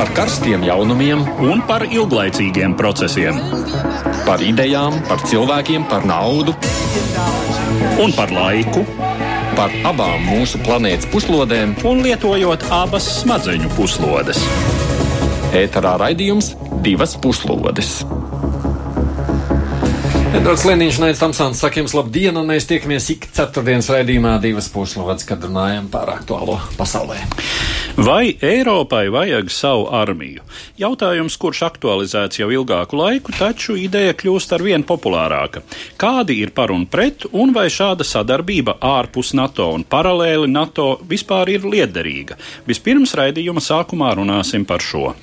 par karstiem jaunumiem un par ilglaicīgiem procesiem. Par idejām, par cilvēkiem, par naudu un par laiku. Par abām mūsu planētas puslodēm, un lietojot abas smadzeņu puslodes. Ēterā raidījums divas puslodes. Edvards Liniņš, Nēdz Tamsons, saka jums labdien, un mēs tiekamies ik ceturtdienas raidījumā divas puslodes, kad runājam par aktuālo pasaulē. Vai Eiropai vajag savu armiju? Jautājums, kurš aktualizēts jau ilgāku laiku, taču ideja kļūst ar vien populārāka. Kādi ir par un pret, un vai šāda sadarbība ārpus NATO un paralēli NATO vispār ir liederīga? Vispirms raidījuma sākumā runāsim par šo.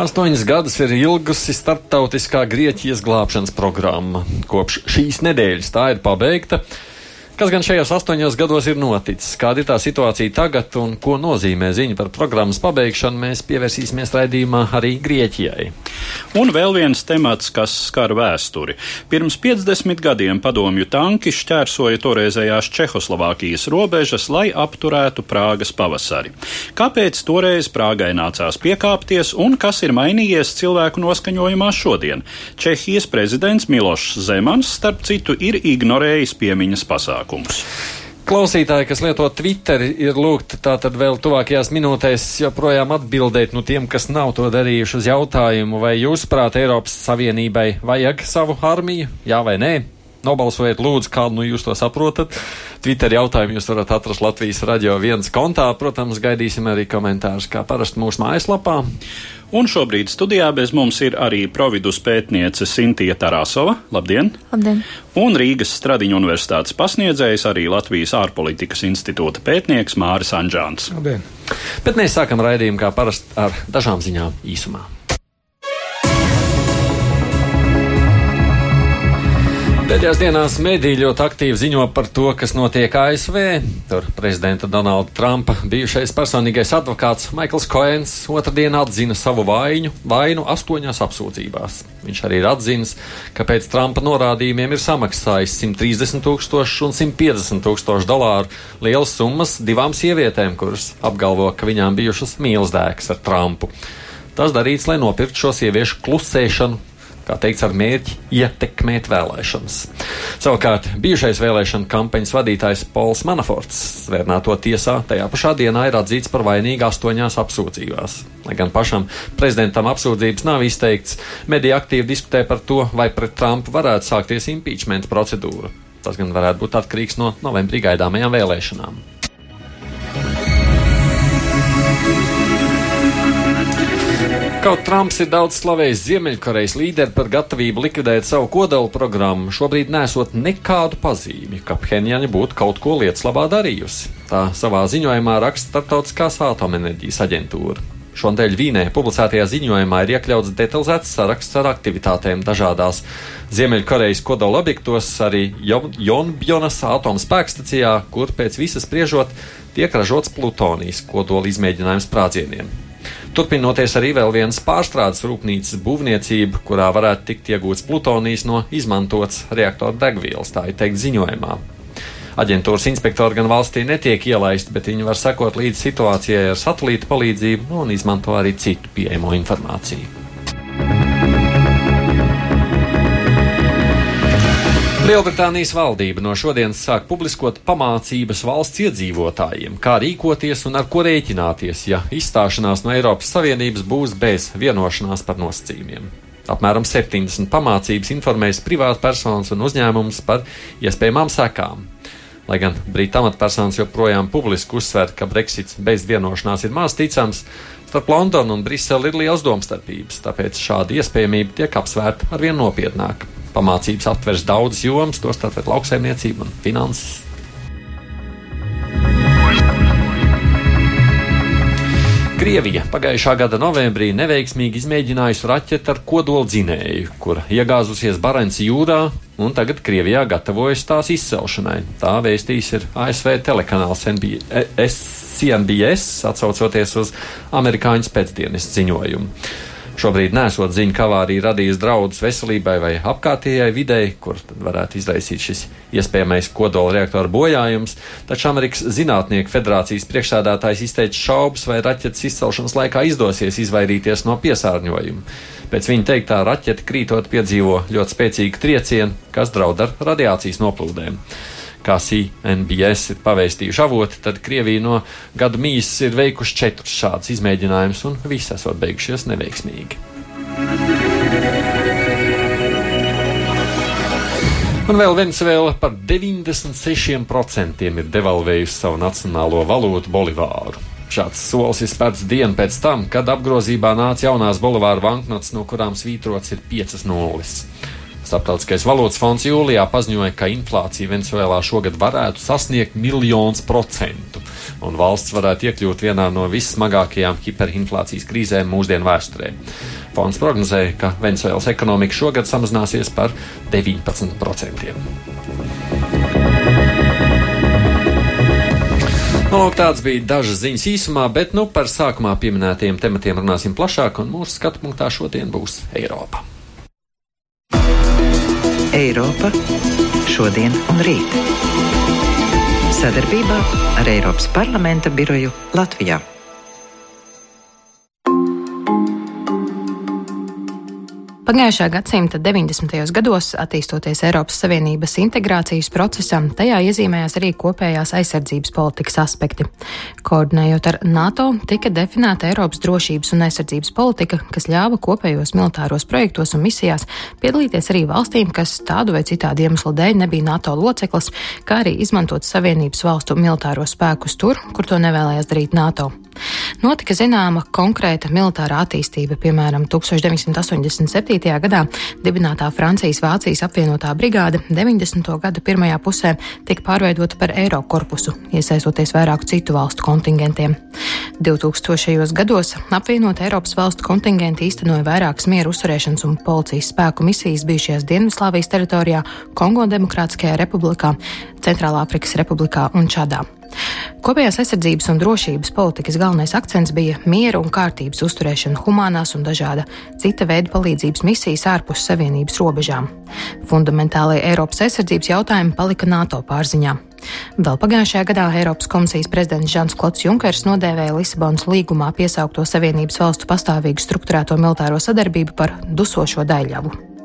Astoņas gadus ir ilgusi starptautiskā Grieķijas glābšanas programma. Kopš šīs nedēļas tā ir pabeigta. Kas gan šajos astoņos gados ir noticis? Kāda ir tā situācija tagad un ko nozīmē ziņa par programmas pabeigšanu? Mēs pievērsīsimies raidījumā arī Grieķijai. Un vēl viens temats, kas skar vēsturi. Pirms 50 gadiem padomju tanki šķērsoja toreizējās Čehoslovākijas robežas, lai apturētu Prāgas pavasari. Kāpēc toreiz Prāgai nācās piekāpties un kas ir mainījies cilvēku noskaņojumā šodien? Čehijas prezidents Milošs Zemans, starp citu, ir ignorējis piemiņas pasākumus. Klausītāji, kas lieto Twitter, ir lūgti tātad vēl tuvākajās minūtēs joprojām atbildēt no tiem, kas nav to darījuši uz jautājumu, vai jūs prāt Eiropas Savienībai vajag savu armiju, jā vai nē? Nobalsojiet, lūdzu, kādu nu jūs to saprotat. Twitter jautājumu jūs varat atrast Latvijas radio viens kontā. Protams, gaidīsim arī komentārus, kā parasti mūsu mājaslapā. Un šobrīd studijā bez mums ir arī providus pētniece Sintija Tarasova. Labdien! Labdien! Un Rīgas Stradiņu universitātes pasniedzējs arī Latvijas ārpolitikas institūta pētnieks Māris Anģāns. Labdien! Bet mēs sākam raidījumu kā parasti ar dažām ziņām īsumā. Pēdējās dienās mediji ļoti aktīvi ziņo par to, kas notiek ASV. Tur prezidenta Donalda Trumpa bijušais personīgais advokāts Maikls Koens otrdien atzina savu vainu, vainu astoņās apsūdzībās. Viņš arī ir atzinis, ka pēc Trumpa norādījumiem ir samaksājis 130 tūkstošu un 150 tūkstošu dolāru lielas summas divām sievietēm, kuras apgalvo, ka viņām bijušas mīlestības ar Trumpu. Tas darīts, lai nopirktu šo sieviešu klusēšanu kā teikts, ar mērķi ietekmēt vēlēšanas. Savukārt bijušais vēlēšana kampaņas vadītājs Pols Manaforts svērnāto tiesā tajā pašā dienā ir atzīts par vainīgu astoņās apsūdzībās. Lai gan pašam prezidentam apsūdzības nav izteikts, mediji aktīvi diskutē par to, vai pret Trumpu varētu sākties impeachment procedūra. Tas gan varētu būt atkarīgs no novembrī gaidāmajām vēlēšanām. Kaut Trumps ir daudz slavējis Ziemeļkorejas līderi par gatavību likvidēt savu kodolu programmu, šobrīd nesot nekādu pazīmi, ka Phenjana būtu kaut ko lietas labā darījusi. Tā savā ziņojumā raksta Startautiskās atomenerģijas aģentūra. Šonadēļ Vīnē publicētajā ziņojumā ir iekļauts detalizēts saraksts ar aktivitātēm dažādās Ziemeļkorejas kodola objektos, arī Jonbjonas atomspēkstacijā, kur pēc visas spriežot tiek ražots plutonijas kodola izmēģinājums sprādzieniem. Turpinoties arī vēl viens pārstrādes rūpnīcas būvniecība, kurā varētu tikt iegūts plutonijs no izmantotas reaktoru degvielas, tā ir teikt ziņojumā. Aģentūras inspektori gan valstī netiek ielaisti, bet viņi var sekot līdz situācijai ar satelīta palīdzību un izmanto arī citu pieejamo informāciju. Lielbritānijas valdība no šodienas sāk publiskot pamācības valsts iedzīvotājiem, kā rīkoties un ar ko rēķināties, ja izstāšanās no Eiropas Savienības būs bez vienošanās par nosacījumiem. Apmēram 70 pamācības informēs privātpersonas un uzņēmumus par iespējamām sekām. Lai gan Brītu amatpersonas joprojām publiski uzsver, ka Brexits bez vienošanās ir maz ticams, starp Londonu un Briseli ir liels domstarpības, tāpēc šāda iespējamība tiek apsvērta arvien nopietnāk pamācības aptvers daudzas jomas, tostarp lauksaimniecību un finanses. Krievija pagājušā gada novembrī neveiksmīgi izmēģinājusi raķeti ar kodolzinēju, kur iegāzusies Barents jūrā, un tagad Krievijā gatavojas tās izcelšanai. Tā vēstījis ir ASV telekanāls NBS, CNBS, atsaucoties uz amerikāņu pēcdienas ziņojumu. Šobrīd nesot ziņa, ka avārija radīs draudus veselībai vai apkārtējai videi, kur varētu izraisīt šis iespējamais kodola reaktoru bojājums, taču Amerikas Zinātnieku federācijas priekšsādātājs izteica šaubas, vai raķetes izcelšanas laikā izdosies izvairīties no piesārņojuma. Pēc viņa teiktā, raķete krītot piedzīvo ļoti spēcīgu triecienu, kas draud ar radiācijas noplūdēm kā CNBS ir pavēstījuši avoti, tad Krievija no gada mīsas ir veikuši četrus šādus izmēģinājumus, un visi esot beigušies neveiksmīgi. Un vēl Venezuela par 96% ir devalvējusi savu nacionālo valūtu bolivāru. Šāds solis ir spērts dienu pēc tam, kad apgrozībā nāca jaunās bolivāra banknotes, no kurām svītrots ir piecas nulles. Starptautiskais valūtas fonds jūlijā paziņoja, ka inflācija Venezuelā šogad varētu sasniegt miljonus procentu, un valsts varētu iekļūt vienā no vissmagākajām hiperinflācijas krīzēm mūsdienu vēsturē. Fonds prognozēja, ka Venezuelas ekonomika šogad samazināsies par 19%. Nu, lūk, tāds bija dažas ziņas īsumā, bet nu, par sākumā pieminētajiem tematiem runāsim plašāk, un mūsu skatu punktā šodien būs Eiropa. Eiropa šodien un rīt. Sadarbībā ar Eiropas parlamenta biroju Latvijā. Pagājušā gadsimta 90. gados, attīstoties Eiropas Savienības integrācijas procesam, tajā iezīmējās arī kopējās aizsardzības politikas aspekti. Koordinējot ar NATO, tika definēta Eiropas drošības un aizsardzības politika, kas ļāva kopējos militāros projektos un misijās piedalīties arī valstīm, kas tādu vai citādu iemeslu dēļ nebija NATO loceklis, kā arī izmantot Savienības valstu militāro spēkus tur, kur to nevēlējās darīt NATO. Notika zināma konkrēta militārā attīstība, piemēram, 1987. gadā dibinātā Francijas-Vācijas apvienotā brigāde 90. gada pirmajā pusē tika pārveidota par Eiro korpusu, iesaistoties vairāku citu valstu kontingentiem. 2000. gados apvienot Eiropas valstu kontingenti īstenoja vairākas mieru uzturēšanas un policijas spēku misijas bijušajās Dienvidslāvijas teritorijā, Kongo Demokrātiskajā republikā, Centrālāfrikas republikā un Čadā. Kopējās aizsardzības un drošības politikas galvenais akcents bija miera un kārtības uzturēšana, humanās un dažāda cita veida palīdzības misijas ārpus Savienības robežām. Fundamentālie Eiropas aizsardzības jautājumi palika NATO pārziņā. Vēl pagājušajā gadā Eiropas komisijas prezidents Žans Klots Junkers nodēvēja Lisabonas līgumā piesaukto Savienības valstu pastāvīgu struktūrēto militāro sadarbību par dusošo daļļavu.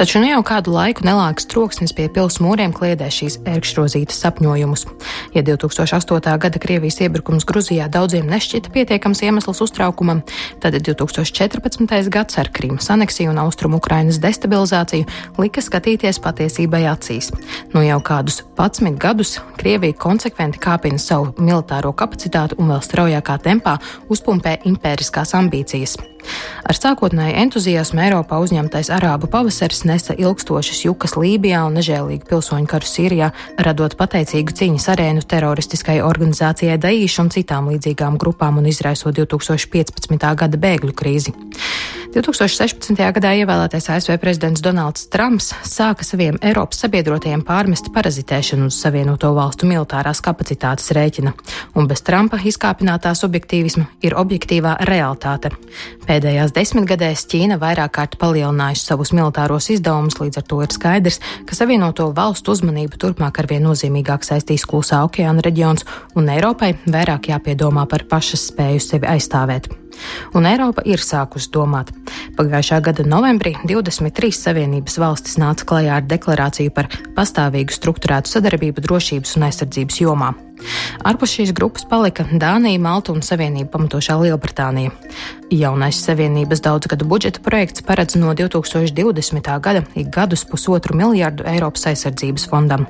Taču ne jau kādu laiku nelāks troksnis pie pilsētas mūriem kliedē šīs ērkšķrozītas sapņojumus. Ja 2008. gada Krievijas iebrukums Gruzijā daudziem nešķita pietiekams iemesls uztraukumam, tad 2014. gads ar Krīmas aneksiju un Austrumu Ukrainas destabilizāciju lika skatīties patiesībai acīs. Nu jau kādus 11 gadus Krievija konsekventi kāpina savu militāro kapacitāti un vēl straujākā tempā uzpumpē impēriskās ambīcijas. Ar sākotnēju entuziasmu Eiropā uzņemtais arābu pavasaris nesa ilgstošas jukas Lībijā un nežēlīgu pilsoņu karu Sīrijā, radot pateicīgu cīņas arēnu teroristiskai organizācijai Daīšu un citām līdzīgām grupām un izraisot 2015. gada bēgļu krīzi. 2016. gadā ievēlētais ASV prezidents Donalds Trumps sāka saviem Eiropas sabiedrotajiem pārmest parazitēšanu uz Savienoto valstu militārās kapacitātes rēķina, un bez Trumpa izkāpinātā subjektīvisma ir objektīvā realitāte. Pēdējās desmitgadēs Ķīna vairāk kārt palielinājusi savus militāros izdevumus, līdz ar to ir skaidrs, ka Savienoto valstu uzmanību turpmāk arvien nozīmīgāk saistīs klusā okeāna reģions, un Eiropai vairāk jāpiedomā par pašas spēju sevi aizstāvēt. Un Eiropa ir sākusi domāt. Pagājušā gada novembrī 23 Savienības valstis nāca klajā ar deklarāciju par pastāvīgu struktūrētu sadarbību drošības un aizsardzības jomā. Ārpus šīs grupas palika Dānija, Malta un Savienība pamatošā Lielbritānija. Jaunais Savienības daudzgadu budžeta projekts paredz no 2020. gada ik gadus pusotru miljardu Eiropas aizsardzības fondam.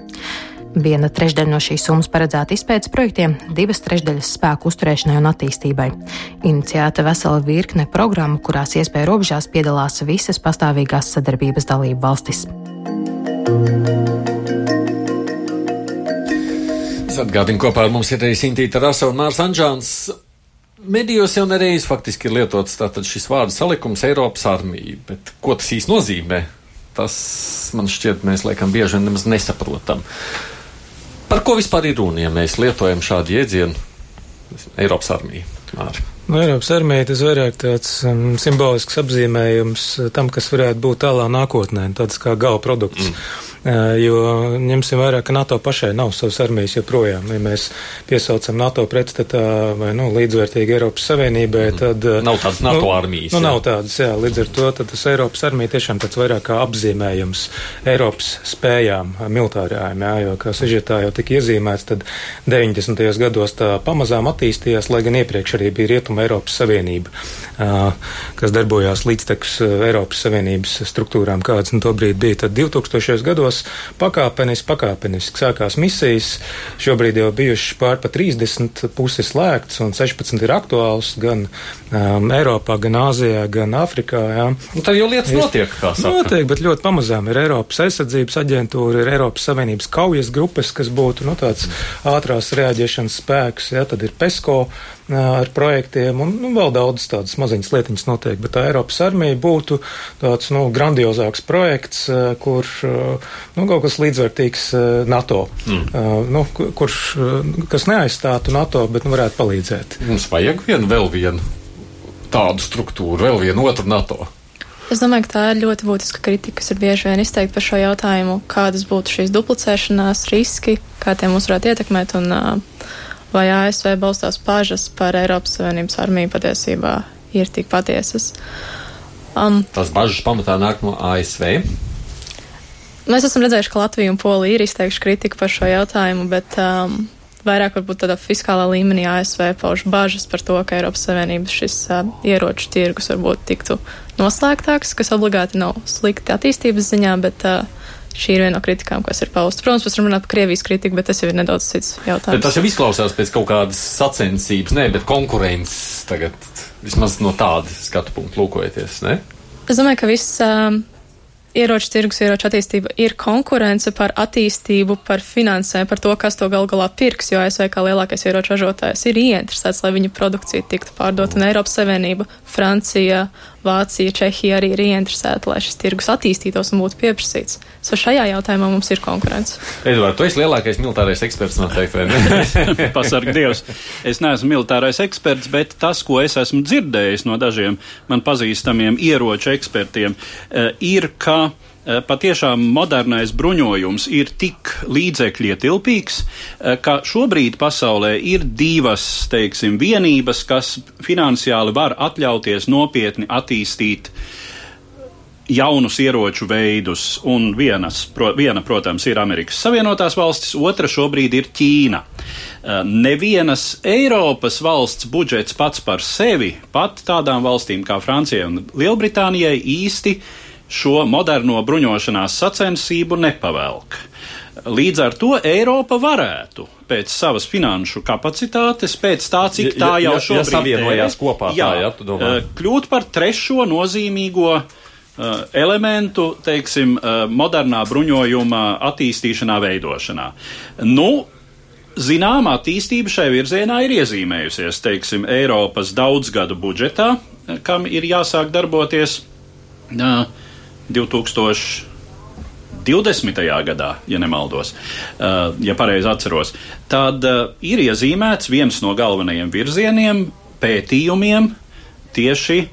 Viena trešdaļa no šīs summas paredzēta izpētes projektiem, divas trešdaļas spēku uzturēšanai un attīstībai. Iniciēta vesela virkne programmu, kurās iespēja robežās piedalās visas pastāvīgās sadarbības dalību valstis. Es atgādinu, kopā ar mums ir arī Sintīta Rasa un Mārs Anžāns. Medijos jau nereiz faktiski ir lietots šis vārdu salikums Eiropas armija, bet ko tas īsti nozīmē? Tas man šķiet, mēs laikam bieži vien nemaz nesaprotam. Par ko vispār ir runa, ja mēs lietojam šādu jēdzienu Eiropas armiju? Māri. Nu, Eiropas armija tas vairāk tāds um, simbolisks apzīmējums tam, kas varētu būt tālā nākotnē, tāds kā gala produkts. Mm. Jo ņemsim vērā, ka NATO pašai nav savas armijas joprojām. Ja mēs piesaucam NATO pretstatā vai nu, līdzvērtīgi Eiropas Savienībai, mm. tad. Nav tādas NATO nu, armijas. Nu, jā. nav tādas, jā. Līdz ar to tas Eiropas armija tiešām tāds vairāk kā apzīmējums Eiropas spējām militārajām, jā, jo, kā sižetā jau tika iezīmēts, tad 90. gados tā pamazām attīstījās, lai gan iepriekš arī bija Rietuma Eiropas Savienība, kas darbojās līdztekus Eiropas Savienības struktūrām, kādas nu to brīdi bija. Tad 2000. gados gados pakāpeniski, pakāpeniski sākās misijas. Šobrīd jau bijušas pār pa 30 puses slēgts un 16 ir aktuāls gan um, Eiropā, gan Āzijā, gan Āfrikā. Jā. Un tad jau lietas notiek, kā saka. Notiek, bet ļoti pamazām ir Eiropas aizsardzības aģentūra, ir Eiropas Savienības kaujas grupas, kas būtu nu, tāds ātrās reaģēšanas spēks, jā, tad ir PESCO ar projektiem, un nu, vēl daudz tādas maziņas lietiņas notiek. Bet tā Eiropas armija būtu tāds nu, grandiozāks projekts, kur nu, kaut kas līdzvērtīgs NATO, mm. nu, kurš, kas neaizstātu NATO, bet nu, varētu palīdzēt. Mums vajag vienu, vēl vienu tādu struktūru, vēl vienu otru NATO. Es domāju, ka tā ir ļoti būtiska kritika, kas ir bieži vien izteikta par šo jautājumu, kādas būtu šīs duplicēšanās riski, kā tie mūs varētu ietekmēt. Un, uh, vai ASV balstās pažas par Eiropas Savienības armiju patiesībā ir tik patiesas. Um, Tās bažas pamatā nāk no ASV. Mēs esam redzējuši, ka Latvija un Polija ir izteikuši kritiku par šo jautājumu, bet um, vairāk varbūt tādā fiskālā līmenī ASV pauž bažas par to, ka Eiropas Savienības šis uh, ieroču tirgus varbūt tiktu noslēgtāks, kas obligāti nav slikti attīstības ziņā, bet uh, Šī ir viena no kritikām, kas ir pausta. Protams, mēs varam runāt par Krievijas kritiku, bet tas jau ir nedaudz cits jautājums. Bet tas jau izklausās pēc kaut kādas sacensības, ne, bet konkurences tagad vismaz no tāda skatu punkta lūkojoties, ne? Es domāju, ka viss um, ieroču tirgus, ieroču attīstība ir konkurence par attīstību, par finansēm, par to, kas to gal galā pirks, jo ASV kā lielākais ieroču ražotājs ir ieinteresēts, lai viņu produkcija tiktu pārdot, un Eiropas Savienība, Francija, Vācija, Čehija arī ir ieinteresēta, lai šis tirgus attīstītos un būtu pieprasīts. So šajā jautājumā mums ir konkurence. Edvard, tu esi lielākais militārais eksperts noteikti, vai ne? Pasarg Dievs. Es neesmu militārais eksperts, bet tas, ko es esmu dzirdējis no dažiem man pazīstamiem ieroču ekspertiem, eh, ir, ka patiešām modernais bruņojums ir tik līdzekļu ietilpīgs, eh, ka šobrīd pasaulē ir divas, teiksim, vienības, kas finansiāli var atļauties nopietni attīstīt jaunus ieroču veidus, un vienas, pro, viena, protams, ir Amerikas Savienotās valstis, otra šobrīd ir Ķīna. Eh, nevienas Eiropas valsts budžets pats par sevi, pat tādām valstīm kā Francijai un Lielbritānijai īsti uh, šo moderno bruņošanās sacensību nepavelk. Līdz ar to Eiropa varētu pēc savas finanšu kapacitātes, pēc tā, cik tā jau ja, šobrīd ja savienojās kopā, jā, tā, ja, domā. Eh, kļūt par trešo nozīmīgo uh, elementu, teiksim, uh, modernā bruņojuma attīstīšanā, veidošanā. Nu, Zināmā attīstība šai virzienā ir iezīmējusies, teiksim, Eiropas daudzgadu budžetā, kam ir jāsāk darboties. Uh, 2020. gadā, ja nemaldos, uh, ja pareizi atceros, tad uh, ir iezīmēts viens no galvenajiem virzieniem pētījumiem tieši uh,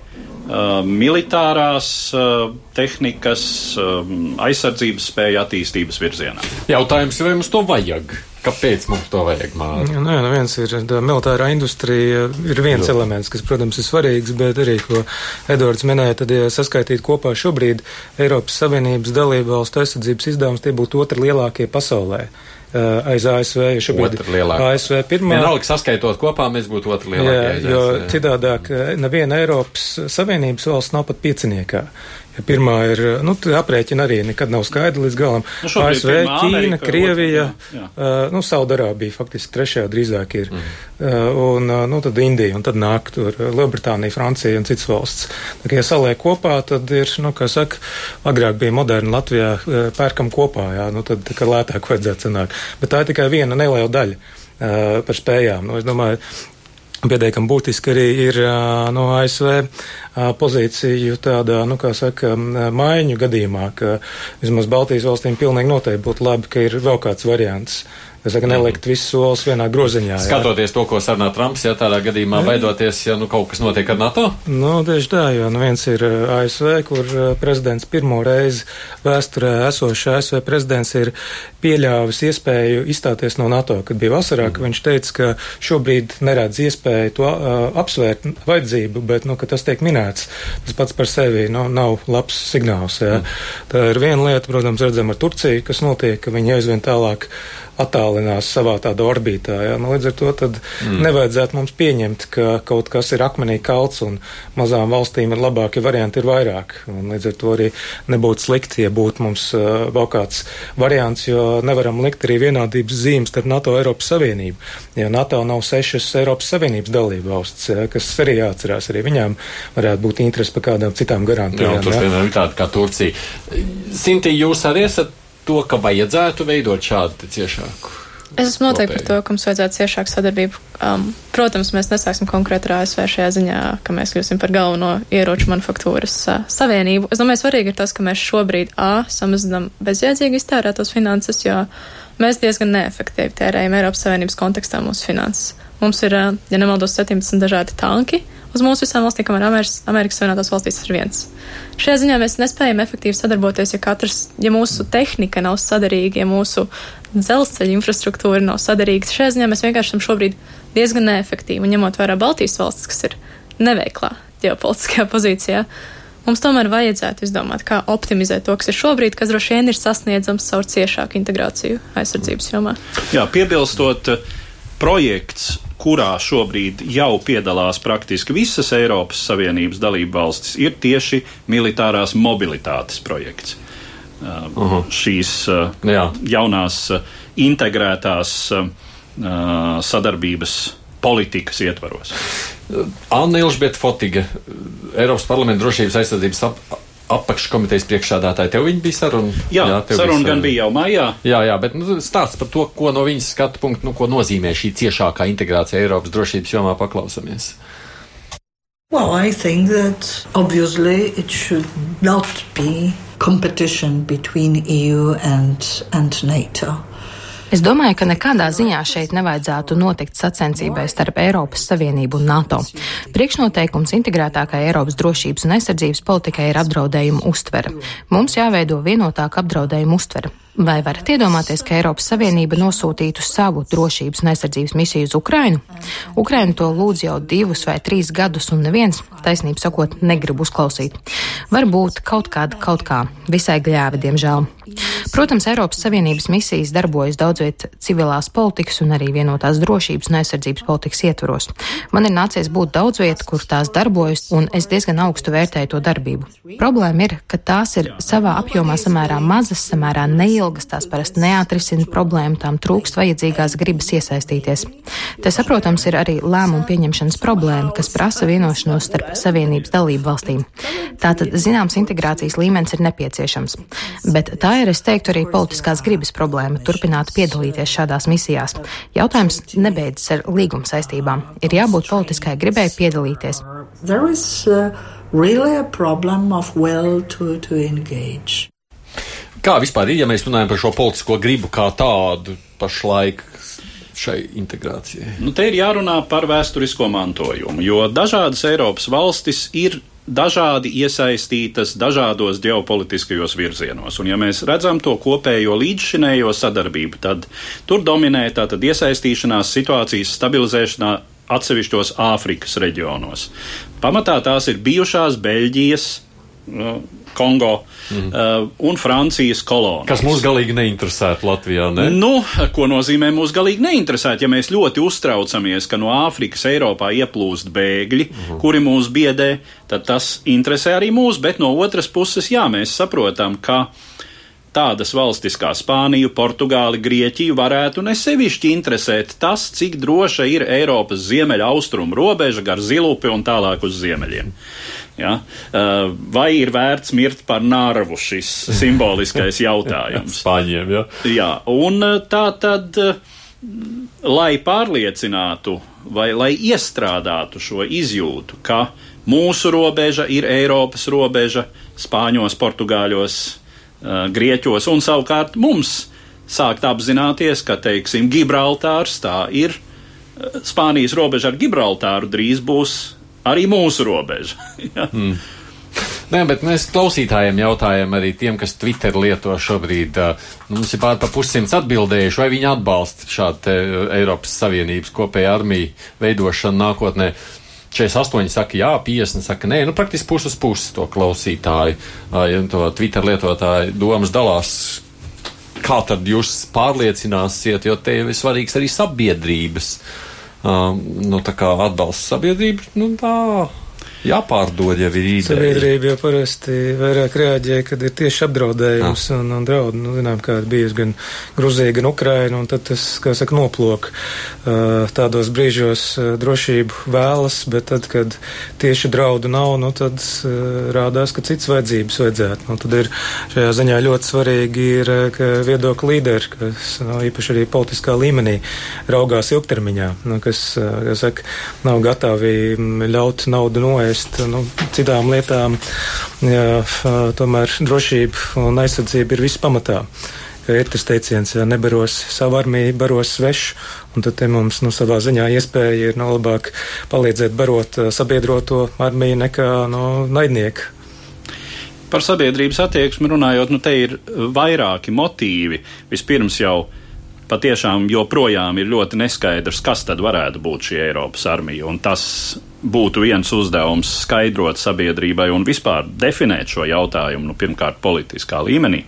militārās uh, tehnikas, uh, aizsardzības spēja attīstības virzienā. Jautājums, vai mums to vajag? Kāpēc mums to vajag mācīt? Nu, jā, nu viens ir tā militārā industrija, ir viens Jā. elements, kas, protams, ir svarīgs, bet arī, ko Edvards minēja, tad, ja saskaitīt kopā šobrīd Eiropas Savienības dalību valstu aizsardzības izdevums, tie būtu otri lielākie pasaulē aiz ASV. Ja šobrīd ASV pirmā. Vienalga saskaitot kopā, mēs būtu otru lielākie. Jā, jo citādāk neviena Eiropas Savienības valsts nav pat pieciniekā. Pirmā ir, nu, aprēķina arī nekad nav skaidra līdz galam. Nu, ASV, Ķīna, Amerika, Krievija, jā, jā. Uh, nu, Saudarābija faktiski trešajā drīzāk ir, mm. uh, un, uh, nu, tad Indija, un tad nāk tur Lielbritānija, Francija un citas valsts. Tā kā, ja saliek kopā, tad ir, nu, kā saka, agrāk bija moderni Latvijā uh, pērkam kopā, jā, nu, tad, kā lētāk vajadzētu sanākt. Bet tā ir tikai viena neliela daļa. Uh, par spējām. Nu, es domāju, Pietiekami būtiski arī ir no ASV pozīciju tādā, nu, kā saka, maiņu gadījumā, ka vismaz Baltijas valstīm pilnīgi noteikti būtu labi, ka ir vēl kāds variants Es saku, nelikt visus solus vienā groziņā. Skatoties jā. to, ko sarunā Trumps, ja tādā gadījumā beidoties, ja nu kaut kas notiek ar NATO? Nu, tieši tā, jo nu viens ir uh, ASV, kur uh, prezidents pirmo reizi vēsturē esošais ASV prezidents ir pieļāvis iespēju izstāties no NATO, kad bija vasarā, ka viņš teica, ka šobrīd neredz iespēju to uh, apsvērt vajadzību, bet, nu, ka tas tiek minēts, tas pats par sevi nu, nav labs signāls. Jā. Mm. Tā ir viena lieta, protams, redzam ar Turciju, kas notiek, ka viņi aizvien tālāk attālinās savā tādā orbītā. Ja? Nu, līdz ar to mm. nevajadzētu mums pieņemt, ka kaut kas ir akmenī kalts un mazām valstīm ir labākie varianti ir vairāk. Un līdz ar to arī nebūtu slikti, ja būtu mums uh, vēl kāds variants, jo nevaram likt arī vienādības zīmes starp NATO un Eiropas Savienību. Jo NATO nav sešas Eiropas Savienības dalību valsts, ja, kas arī jāatcerās. Arī viņām varētu būt interesi par kādām citām garantijām. Jā, tur ir tāda kā Turcija. Sinti, jūs arī esat to, ka vajadzētu veidot šādu ciešāku? Es esmu noteikti par to, ka mums vajadzētu ciešāku sadarbību. Um, protams, mēs nesāksim konkrēti ar ASV šajā ziņā, ka mēs kļūsim par galveno ieroču manufaktūras uh, savienību. Es domāju, svarīgi ir tas, ka mēs šobrīd A samazinām bezjēdzīgi iztērētos finanses, jo mēs diezgan neefektīvi tērējam Eiropas Savienības kontekstā mūsu finanses. Mums ir, ja nemaldos, 17 dažādi tanki uz mūsu visām valstīm, kamēr Amerikas, Amerikas Savienotās valstīs ir viens. Šajā ziņā mēs nespējam efektīvi sadarboties, ja, katrs, ja mūsu tehnika nav sadarīga, ja mūsu dzelzceļa infrastruktūra nav sadarīga. Šajā ziņā mēs vienkārši esam šobrīd diezgan neefektīvi, un ņemot vērā Baltijas valstis, kas ir neveiklā ģeopolitiskajā pozīcijā. Mums tomēr vajadzētu izdomāt, kā optimizēt to, kas ir šobrīd, kas droši vien ir sasniedzams caur ciešāku integrāciju aizsardzības jomā. Jā, piebilstot, projekts kurā šobrīd jau piedalās praktiski visas Eiropas Savienības dalību valstis, ir tieši militārās mobilitātes projekts. Uh, uh -huh. Šīs uh, Jā. jaunās uh, integrētās uh, sadarbības politikas ietvaros. Anna Ilžbieta Fotiga, Eiropas parlamenta drošības aizsardzības ap apakškomitejas priekšsādātāji. Tev bija saruna? Jā, jā saruna bija gan bija jau maijā. Jā, jā, bet nu, stāsts par to, ko no viņas skatu punktu, nu, ko nozīmē šī ciešākā integrācija Eiropas drošības jomā paklausamies. Well, I think that obviously it should not be competition between EU and, and NATO. Es domāju, ka nekādā ziņā šeit nevajadzētu notikt sacensībai starp Eiropas Savienību un NATO. Priekšnoteikums integrētākai Eiropas drošības un aizsardzības politikai ir apdraudējuma uztvere. Mums jāveido vienotāka apdraudējuma uztvere. Vai varat iedomāties, ka Eiropas Savienība nosūtītu savu drošības un aizsardzības misiju uz Ukrainu? Ukraina to lūdz jau divus vai trīs gadus, un neviens, taisnība sakot, negrib uzklausīt. Varbūt kaut kāda kaut kā, visai gļēvi, diemžēl. Protams, Eiropas Savienības misijas darbojas daudzviet civilās politikas un arī vienotās drošības un aizsardzības politikas ietvaros. Man ir nācies būt daudz viet, kur tās darbojas, un es diezgan augstu vērtēju to darbību. Problēma ir, ka tās ir savā apjomā samērā mazas, samērā neilgas, tās parasti neatrisina problēmu, tām trūkst vajadzīgās gribas iesaistīties. Te, saprotams, ir arī lēmumu pieņemšanas problēma, kas prasa vienošanos starp Savienības dalību valstīm. Tātad zināms integrācijas līmenis ir nepieciešams, bet tā ir, es teiktu, arī politiskās gribas problēma turpināt piedalīties šādās misijās. Jautājums nebeidzas ar līguma saistībām. Ir jābūt politiskai gribai piedalīties. Uh, really to, to Kā vispār ir, ja mēs runājam par šo politisko gribu kā tādu pašlaik šai integrācijai? Nu, te ir jārunā par vēsturisko mantojumu, jo dažādas Eiropas valstis ir dažādi iesaistītas dažādos ģeopolitiskajos virzienos. Un, ja mēs redzam to kopējo līdzšinējo sadarbību, tad tur dominē tātad iesaistīšanās situācijas stabilizēšanā atsevišķos Āfrikas reģionos. Pamatā tās ir bijušās Beļģijas, Kongo mm. uh, un Francijas kolonijas. Kas mūs galīgi neinteresētu Latvijā, ne? Nu, ko nozīmē mūs galīgi neinteresēt, ja mēs ļoti uztraucamies, ka no Āfrikas Eiropā ieplūst bēgļi, mm. kuri mūs biedē, tad tas interesē arī mūs, bet no otras puses, jā, mēs saprotam, ka tādas valstis kā Spāniju, Portugāli, Grieķiju varētu nesevišķi interesēt tas, cik droša ir Eiropas ziemeļa austrumu robeža gar Zilupi un tālāk uz ziemeļiem. Ja? Uh, vai ir vērts mirt par nārvu šis simboliskais jautājums? Spāņiem, ja. Jā, un uh, tā tad, uh, lai pārliecinātu vai lai iestrādātu šo izjūtu, ka mūsu robeža ir Eiropas robeža, Spāņos, Portugāļos, Grieķos un savukārt mums sākt apzināties, ka, teiksim, Gibraltārs tā ir. Spānijas robeža ar Gibraltāru drīz būs arī mūsu robeža. mm. Nē, bet mēs klausītājiem jautājam arī tiem, kas Twitter lieto šobrīd. Nu, mums ir pār pa pussimts atbildējuši, vai viņi atbalsta šādu Eiropas Savienības kopēju armiju veidošanu nākotnē. 48 saka, jā, 50 saka, nē, nu praktiski puses puses to klausītāju, ja to Twitter lietotāju domas dalās. Kā tad jūs pārliecināsiet, jo te ir svarīgs arī sabiedrības, um, nu atbalsts sabiedrības, nu tā jāpārdod jau ir ideja. Sabiedrība jau parasti vairāk reaģē, kad ir tieši apdraudējums ah. un, un draudi. Nu, zinām, kā ir bijis gan Gruzija, gan Ukraina, un tad tas, kā saka, noplok. Tādos brīžos drošību vēlas, bet tad, kad tieši draudu nav, nu, tad rādās, ka cits vajadzības vajadzētu. Nu, tad ir šajā ziņā ļoti svarīgi ir, ka viedokļu līderi, kas nu, īpaši arī politiskā līmenī raugās ilgtermiņā, nu, kas, kas saka, nav gatavi ļaut naudu noēst piekrist nu, citām lietām. Jā, tomēr drošība un aizsardzība ir viss pamatā. Ir tas teiciens, ja nebaros savu armiju, baros svešu, un tad mums nu, savā ziņā iespēja ir nu, labāk palīdzēt barot sabiedroto armiju nekā nu, naidnieku. Par sabiedrības attieksmi runājot, nu te ir vairāki motīvi. Vispirms jau patiešām joprojām ir ļoti neskaidrs, kas tad varētu būt šī Eiropas armija, un tas būtu viens uzdevums skaidrot sabiedrībai un vispār definēt šo jautājumu, nu, pirmkārt, politiskā līmenī.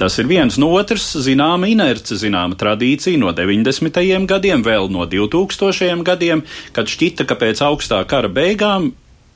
Tas ir viens no otrs, zināma inerce, zināma tradīcija no 90. gadiem, vēl no 2000. gadiem, kad šķita, ka pēc augstā kara beigām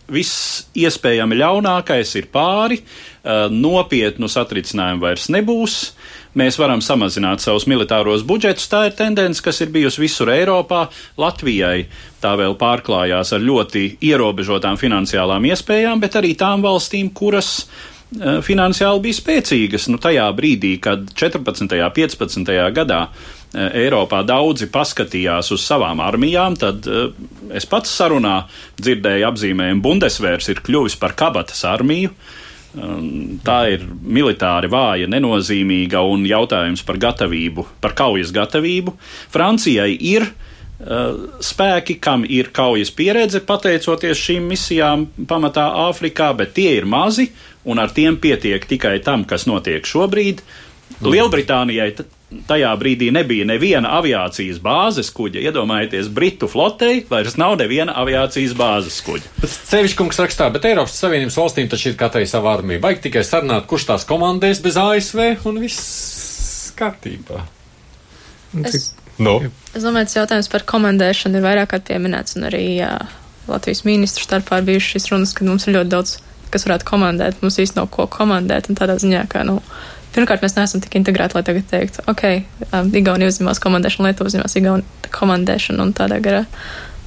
viss iespējami ļaunākais ir pāri, eh, nopietnu satricinājumu vairs nebūs, mēs varam samazināt savus militāros budžetus. Tā ir tendence, kas ir bijusi visur Eiropā. Latvijai tā vēl pārklājās ar ļoti ierobežotām finansiālām iespējām, bet arī tām valstīm, kuras uh, finansiāli bija spēcīgas. Nu, tajā brīdī, kad 14. un 15. gadā uh, Eiropā daudzi paskatījās uz savām armijām, tad uh, es pats sarunā dzirdēju apzīmējumu Bundesvērs ir kļuvis par kabatas armiju. Uh, tā ir militāri vāja, nenozīmīga un jautājums par gatavību, par kaujas gatavību. Francijai ir uh, spēki, kam ir kaujas pieredze, pateicoties šīm misijām pamatā Āfrikā, bet tie ir mazi un ar tiem pietiek tikai tam, kas notiek šobrīd. Lielbritānijai tajā brīdī nebija neviena aviācijas bāzes kuģa. Iedomājieties, Britu flotei vairs nav neviena aviācijas bāzes kuģa. Sevišķkungs rakstā, bet Eiropas Savienības valstīm taču ir katrai sava armija. Vajag tikai sarunāt, kurš tās komandēs bez ASV un viss kārtībā. Es, no. es domāju, tas jautājums par komandēšanu ir vairāk kārt pieminēts, un arī jā, Latvijas ministru starpā ir bijušas šīs runas, ka mums ir ļoti daudz, kas varētu komandēt. Mums īsti nav ko komandēt, un tādā ziņā, ka, nu, Pirmkārt, mēs neesam tik integrēti, lai tagad teiktu, ok, um, Igaunija uzņemās komandēšanu, Lietuva uzņemās Igaunija komandēšanu un tādā garā.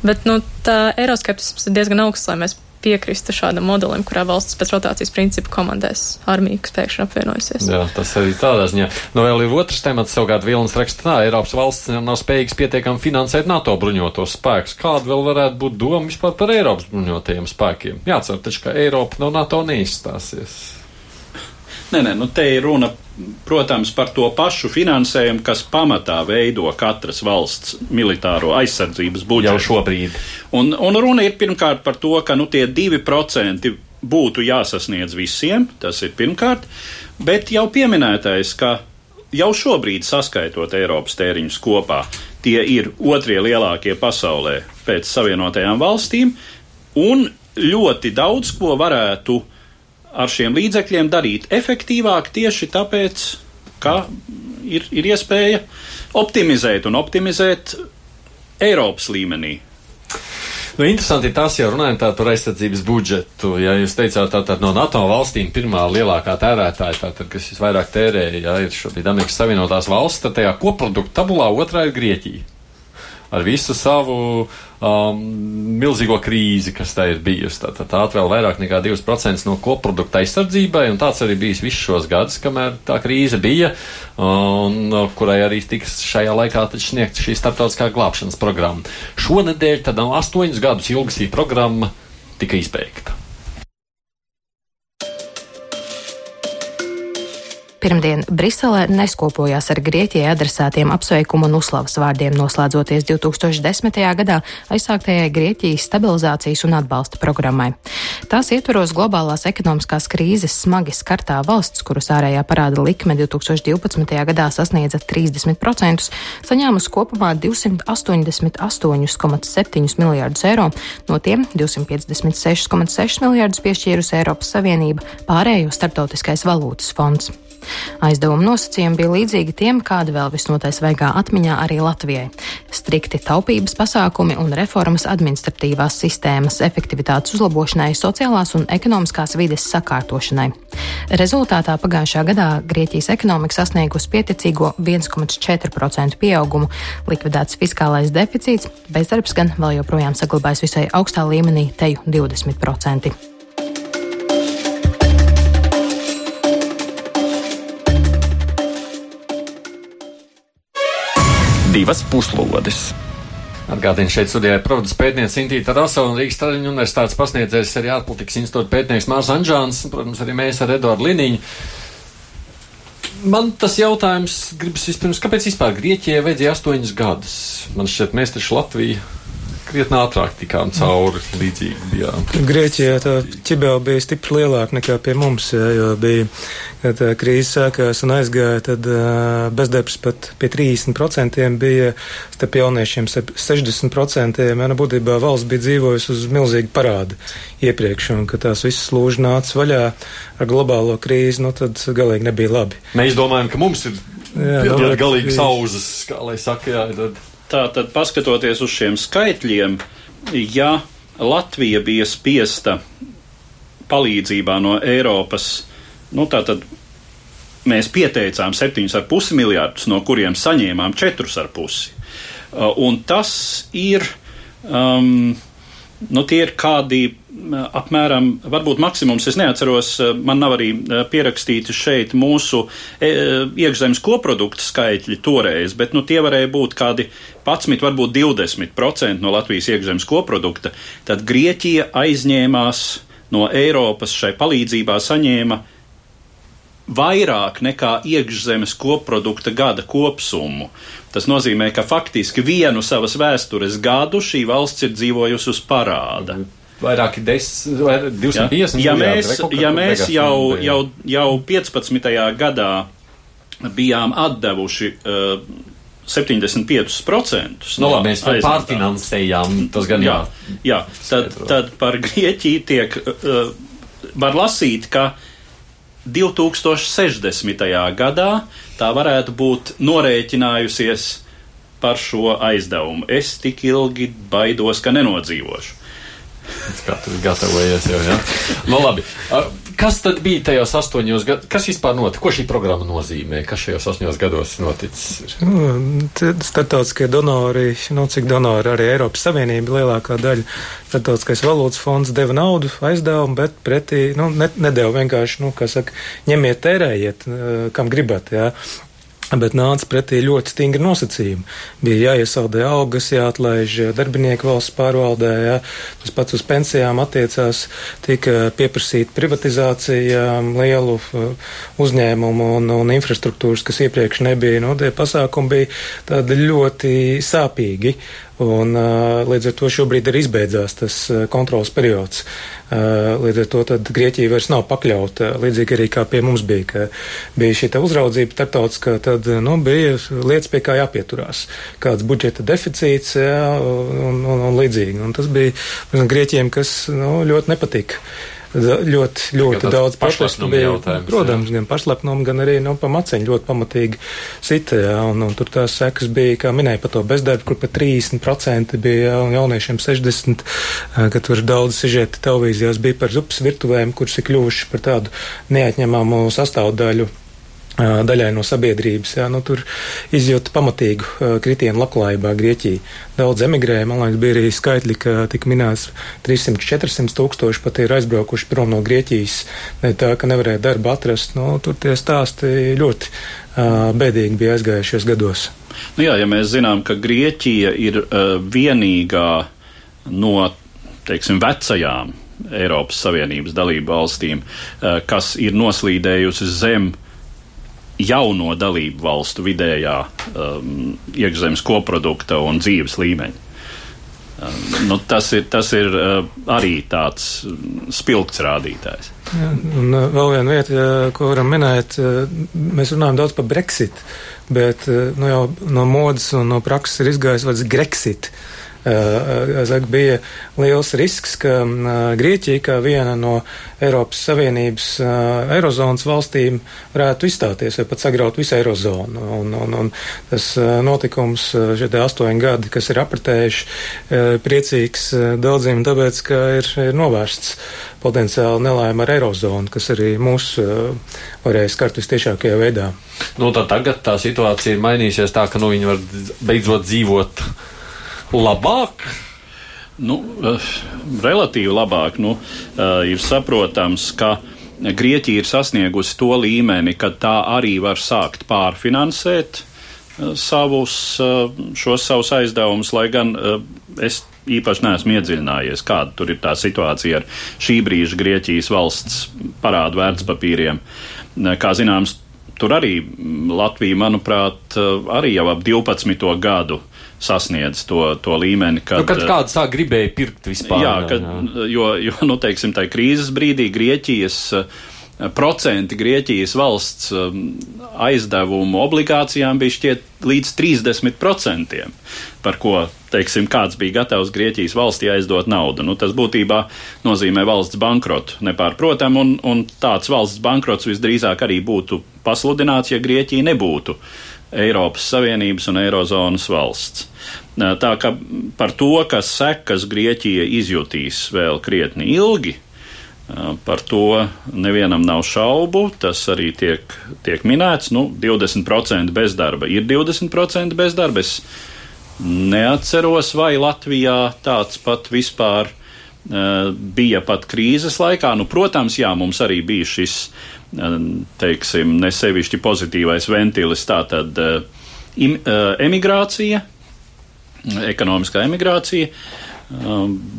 Bet, nu, tā eiroskeptisms ir diezgan augsts, lai mēs piekristu šādam modelim, kurā valsts pēc rotācijas principa komandēs armiju, kas pēkšņi apvienojusies. Jā, tas arī tādā ziņā. Nu, vēl ir otrs temats, savukārt Vilnis raksta, tā, Eiropas valsts nav spējīgas pietiekami finansēt NATO bruņotos spēkus. Kāda vēl varētu būt doma vispār par Eiropas bruņotajiem spēkiem? Jācer taču, ka Eiropa no NATO neizstāsies. Nē, nē, nu te ir runa, protams, par to pašu finansējumu, kas pamatā veido katras valsts militāro aizsardzības budžetu. Jau šobrīd. Un, un runa ir pirmkārt par to, ka nu, tie divi procenti būtu jāsasniedz visiem, tas ir pirmkārt, bet jau pieminētais, ka jau šobrīd saskaitot Eiropas tēriņus kopā, tie ir otrie lielākie pasaulē pēc Savienotajām valstīm, un ļoti daudz ko varētu uh, ar šiem līdzekļiem darīt efektīvāk tieši tāpēc, ka ir, ir iespēja optimizēt un optimizēt Eiropas līmenī. Nu, interesanti tas, ja runājam par aizsardzības budžetu. Ja jūs teicāt, tātad no NATO valstīm pirmā lielākā tērētāja, tātad, kas visvairāk tērēja, ja ir šobrīd Amerikas Savienotās valsts, tad tajā koprodukta tabulā otrā ir Grieķija ar visu savu um, milzīgo krīzi, kas tā ir bijusi. Tā, tā, tā atvēl vairāk nekā 2% no koprodukta aizsardzībai, un tāds arī bijis visus šos gadus, kamēr tā krīze bija, un kurai arī tiks šajā laikā sniegta šī starptautiskā glābšanas programma. Šonedēļ tad astoņus gadus ilga šī programma tika izbeigta. Pirmdien Briselē neskopojās ar Grieķijai adresētiem apsveikumu un uzslavas vārdiem, noslēdzoties 2010. gadā aizsāktajai Grieķijas stabilizācijas un atbalsta programmai. Tās ietvaros globālās ekonomiskās krīzes smagi skartā valsts, kuras ārējā parāda likme 2012. gadā sasniedza 30%, saņēmusi kopumā 288,7 miljārdus eiro, no tiem 256,6 miljārdus piešķīrusi Eiropas Savienība, pārējo starptautiskais valūtas fonds. Aizdevuma nosacījumi bija līdzīgi tiem, kāda vēl visnotaļ svaigā atmiņā arī Latvijai - strikti taupības pasākumi un reformas administratīvās sistēmas efektivitātes uzlabošanai, sociālās un ekonomiskās vides sakārtošanai. Rezultātā pagājušā gadā Grieķijas ekonomika sasniegusi pieticīgo 1,4% pieaugumu, likvidēts fiskālais deficīts, bezdarbs gan vēl joprojām saglabājas visai augstā līmenī, teju 20%. Divas puslodes. Atgādījums šeit studijā profesors pētniece Intīta Rasa un Rīgas Traģiņu universitātes pasniedzējs arī ārpolitikas institūta pētnieks Mārs Anžāns, protams, arī mēs ar Eduardu Liniņu. Man tas jautājums gribas vispirms, kāpēc vispār Grieķijai vajadzēja astoņus gadus? Man šķiet, mēs taču Latviju krietni ātrāk tikām cauri līdzīgi bijām. Grieķijā tā ķibela bija stipri lielāka nekā pie mums, jā, jo bija, kad krīze sākās un aizgāja, tad bezdarbs pat pie 30% bija starp jauniešiem 60%. Jā, nu, būtībā valsts bija dzīvojusi uz milzīgu parādu iepriekš, un kad tās visas lūži nāca vaļā ar globālo krīzi, nu tad galīgi nebija labi. Mēs domājam, ka mums ir jā, nu, galīgi sauzas, kā lai saka, jā, tad. Tātad, paskatoties uz šiem skaitļiem, ja Latvija bija spiesta palīdzībā no Eiropas, nu tātad mēs pieteicām 7,5 miljārdus, no kuriem saņēmām 4,5. Uh, un tas ir, um, nu tie ir kādi apmēram, varbūt maksimums, es neatceros, man nav arī pierakstīti šeit mūsu e, iekšzemes koprodukta skaitļi toreiz, bet nu, tie varēja būt kādi 11, varbūt 20% no Latvijas iekšzemes koprodukta. Tad Grieķija aizņēmās no Eiropas šai palīdzībā saņēma vairāk nekā iekšzemes koprodukta gada kopsummu. Tas nozīmē, ka faktiski vienu savas vēstures gadu šī valsts ir dzīvojusi uz parāda. Vairāki desmit, vai 250 ja, ja mēs, ja mēs jau, jau, jau 15. gadā bijām atdevuši uh, 75%. Nu, labi, mēs pārfinansējām tas gan jā. Jā, tad, tad par Grieķiju tiek, uh, var lasīt, ka 2060. gadā tā varētu būt norēķinājusies par šo aizdevumu. Es tik ilgi baidos, ka nenodzīvošu. Katrs gatavojies jau, jā. Nu, labi. Kas tad bija tajos astoņos gados? Kas vispār notika? Ko šī programma nozīmē? Kas šajos astoņos gados noticis? Nu, startautiskie donori, nu, cik donori arī Eiropas Savienība lielākā daļa. Startautiskais valūtas fonds deva naudu, aizdevumu, bet pretī, nu, ne, nedēva vienkārši, nu, kā saka, ņemiet, tērējiet, kam gribat, jā. Bet nāca pretī ļoti stingri nosacījumi. Bija jāiesaldē algas, jāatlaiž darbinieki valsts pārvaldē, jā. tas pats uz pensijām attiecās, tika pieprasīta privatizācija lielu uh, uzņēmumu un, un infrastruktūras, kas iepriekš nebija. Nu, tie pasākumi bija tādi ļoti sāpīgi. Un, līdz ar to šobrīd ir izbeidzās tas kontrols periods. Līdz ar to Grieķija vairs nav pakļauta, līdzīgi arī kā pie mums bija, ka bija šī uzraudzība starptautiskā, tad nu, bija lietas, pie kā jāpieturās. Kāds budžeta deficīts jā, un, un, un līdzīgi. Un tas bija Grieķiem, kas nu, ļoti nepatika ļoti, ļoti daudz protestu bija. Protams, jā. gan pašlepnumu, gan arī nu, pa maceņu ļoti pamatīgi sita. Jā, un, un tur tās sekas bija, kā minēja, par to bezdarbu, kur pat 30% bija jā, un jauniešiem 60%, ka tur daudz sižeti televīzijās bija par zupas virtuvēm, kuras ir kļuvuši par tādu neatņemamu sastāvdaļu daļai no sabiedrības. Jā, nu, tur izjūta pamatīgu kritienu labklājībā Grieķija. Daudz emigrēja, man liekas, bija arī skaitļi, ka tika minēts 300-400 tūkstoši pat ir aizbraukuši prom no Grieķijas, ne tā, ka nevarēja darbu atrast. Nu, tur tie stāsti ļoti uh, bēdīgi bija aizgājušies gados. Nu jā, ja mēs zinām, ka Grieķija ir uh, vienīgā no, teiksim, vecajām Eiropas Savienības dalību valstīm, uh, kas ir noslīdējusi zem uh, jauno dalību valstu vidējā um, iekšzemes koprodukta un dzīves līmeņa. Um, nu, tas ir, tas ir uh, arī tāds spilgts rādītājs. Jā, un uh, vēl viena vieta, ko varam minēt, uh, mēs runājam daudz par Brexit, bet uh, nu, jau no modas un no prakses ir izgājis vārds Grexit. Uh, Zak, bija liels risks, ka Grieķija, kā viena no Eiropas Savienības Eirozonas valstīm, varētu izstāties vai pat sagraut visu Eirozonu. Un, un, un tas notikums, šie astoņi gadi, kas ir apritējuši, priecīgs daudziem, tāpēc, ka ir, ir novērsts potenciāli nelaime ar Eirozonu, kas arī mūs varēja skart vistiešākajā veidā. Nu, tā tagad tā situācija ir mainījusies tā, ka nu, viņi var beidzot dzīvot labāk? Nu, uh, relatīvi labāk. Nu, uh, ir saprotams, ka Grieķija ir sasniegusi to līmeni, ka tā arī var sākt pārfinansēt uh, savus, šos savus aizdevumus, lai gan es īpaši neesmu iedziļinājies, kāda tur ir tā situācija ar šī brīža Grieķijas valsts parādu vērtspapīriem. Kā zināms, tur arī Latvija, manuprāt, arī jau ap 12. gadu uh, sasniedz to, to līmeni. Kad, nu, kad eh, kāds tā gribēja pirkt vispār. Jā, kad, jā. jo, jo, nu, teiksim, tā krīzes brīdī Grieķijas uh, procenti Grieķijas valsts um, aizdevumu obligācijām bija šķiet līdz 30%, par ko, teiksim, kāds bija gatavs Grieķijas valstī aizdot naudu. Nu, tas būtībā nozīmē valsts bankrotu, nepārprotam, un, un tāds valsts bankrots visdrīzāk arī būtu pasludināts, ja Grieķija nebūtu Eiropas Savienības un Eirozonas valsts. Tā ka par to, ka sekas Grieķija izjutīs vēl krietni ilgi, par to nevienam nav šaubu. Tas arī tiek, tiek minēts. Nu, 20% bezdarba ir 20% bezdarba. Es neatceros, vai Latvijā tāds pat vispār bija pat krīzes laikā. Nu, protams, jā, mums arī bija šis teiksim, nesevišķi pozitīvais ventilis, tātad im, emigrācija, ekonomiskā emigrācija.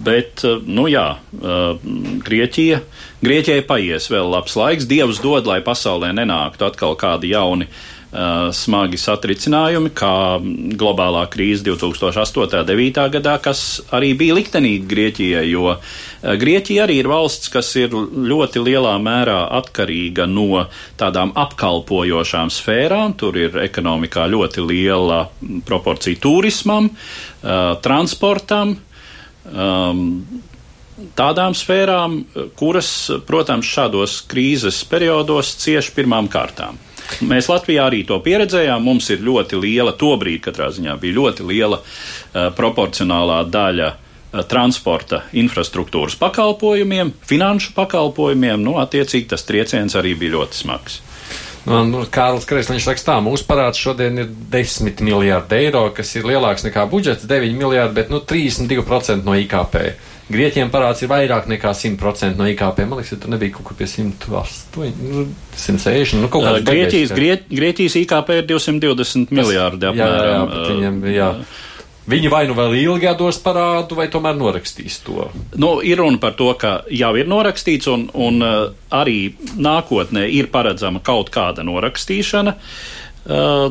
Bet, nu jā, Grieķija, Grieķijai paies vēl labs laiks. Dievs dod, lai pasaulē nenāktu atkal kādi jauni Uh, smagi satricinājumi, kā globālā krīze 2008.-2009. gadā, kas arī bija liktenīgi Grieķijai, jo uh, Grieķija arī ir valsts, kas ir ļoti lielā mērā atkarīga no tādām apkalpojošām sfērām. Tur ir ekonomikā ļoti liela proporcija turismam, uh, transportam. Um, tādām sfērām, kuras, protams, šādos krīzes periodos cieš pirmām kārtām. Mēs Latvijā arī to pieredzējām. Mums ir ļoti liela, tobrīd katrā ziņā bija ļoti liela uh, proporcionālā daļa uh, transporta infrastruktūras pakalpojumiem, finanšu pakalpojumiem. Nu, attiecīgi tas trieciens arī bija ļoti smags. Nu, Kārlis Kreisliņš saka, tā, mūsu parāds šodien ir 10 miljārdi eiro, kas ir lielāks nekā budžets, 9 miljārdi, bet nu, 32% no IKP. Grieķiem parāds ir vairāk nekā 100% no IKP. Man liekas, ja tur nebija kaut kur pie 108, nu, 160. Nu, uh, Grieķijas, Grie, Grieķijas IKP ir 220 miljārdi apmēram. Jā, jā, viņam, jā. Viņi vai nu vēl ilgi dos parādu, vai tomēr norakstīs to? Nu, ir runa par to, ka jau ir norakstīts, un, un arī nākotnē ir paredzama kaut kāda norakstīšana. Uh,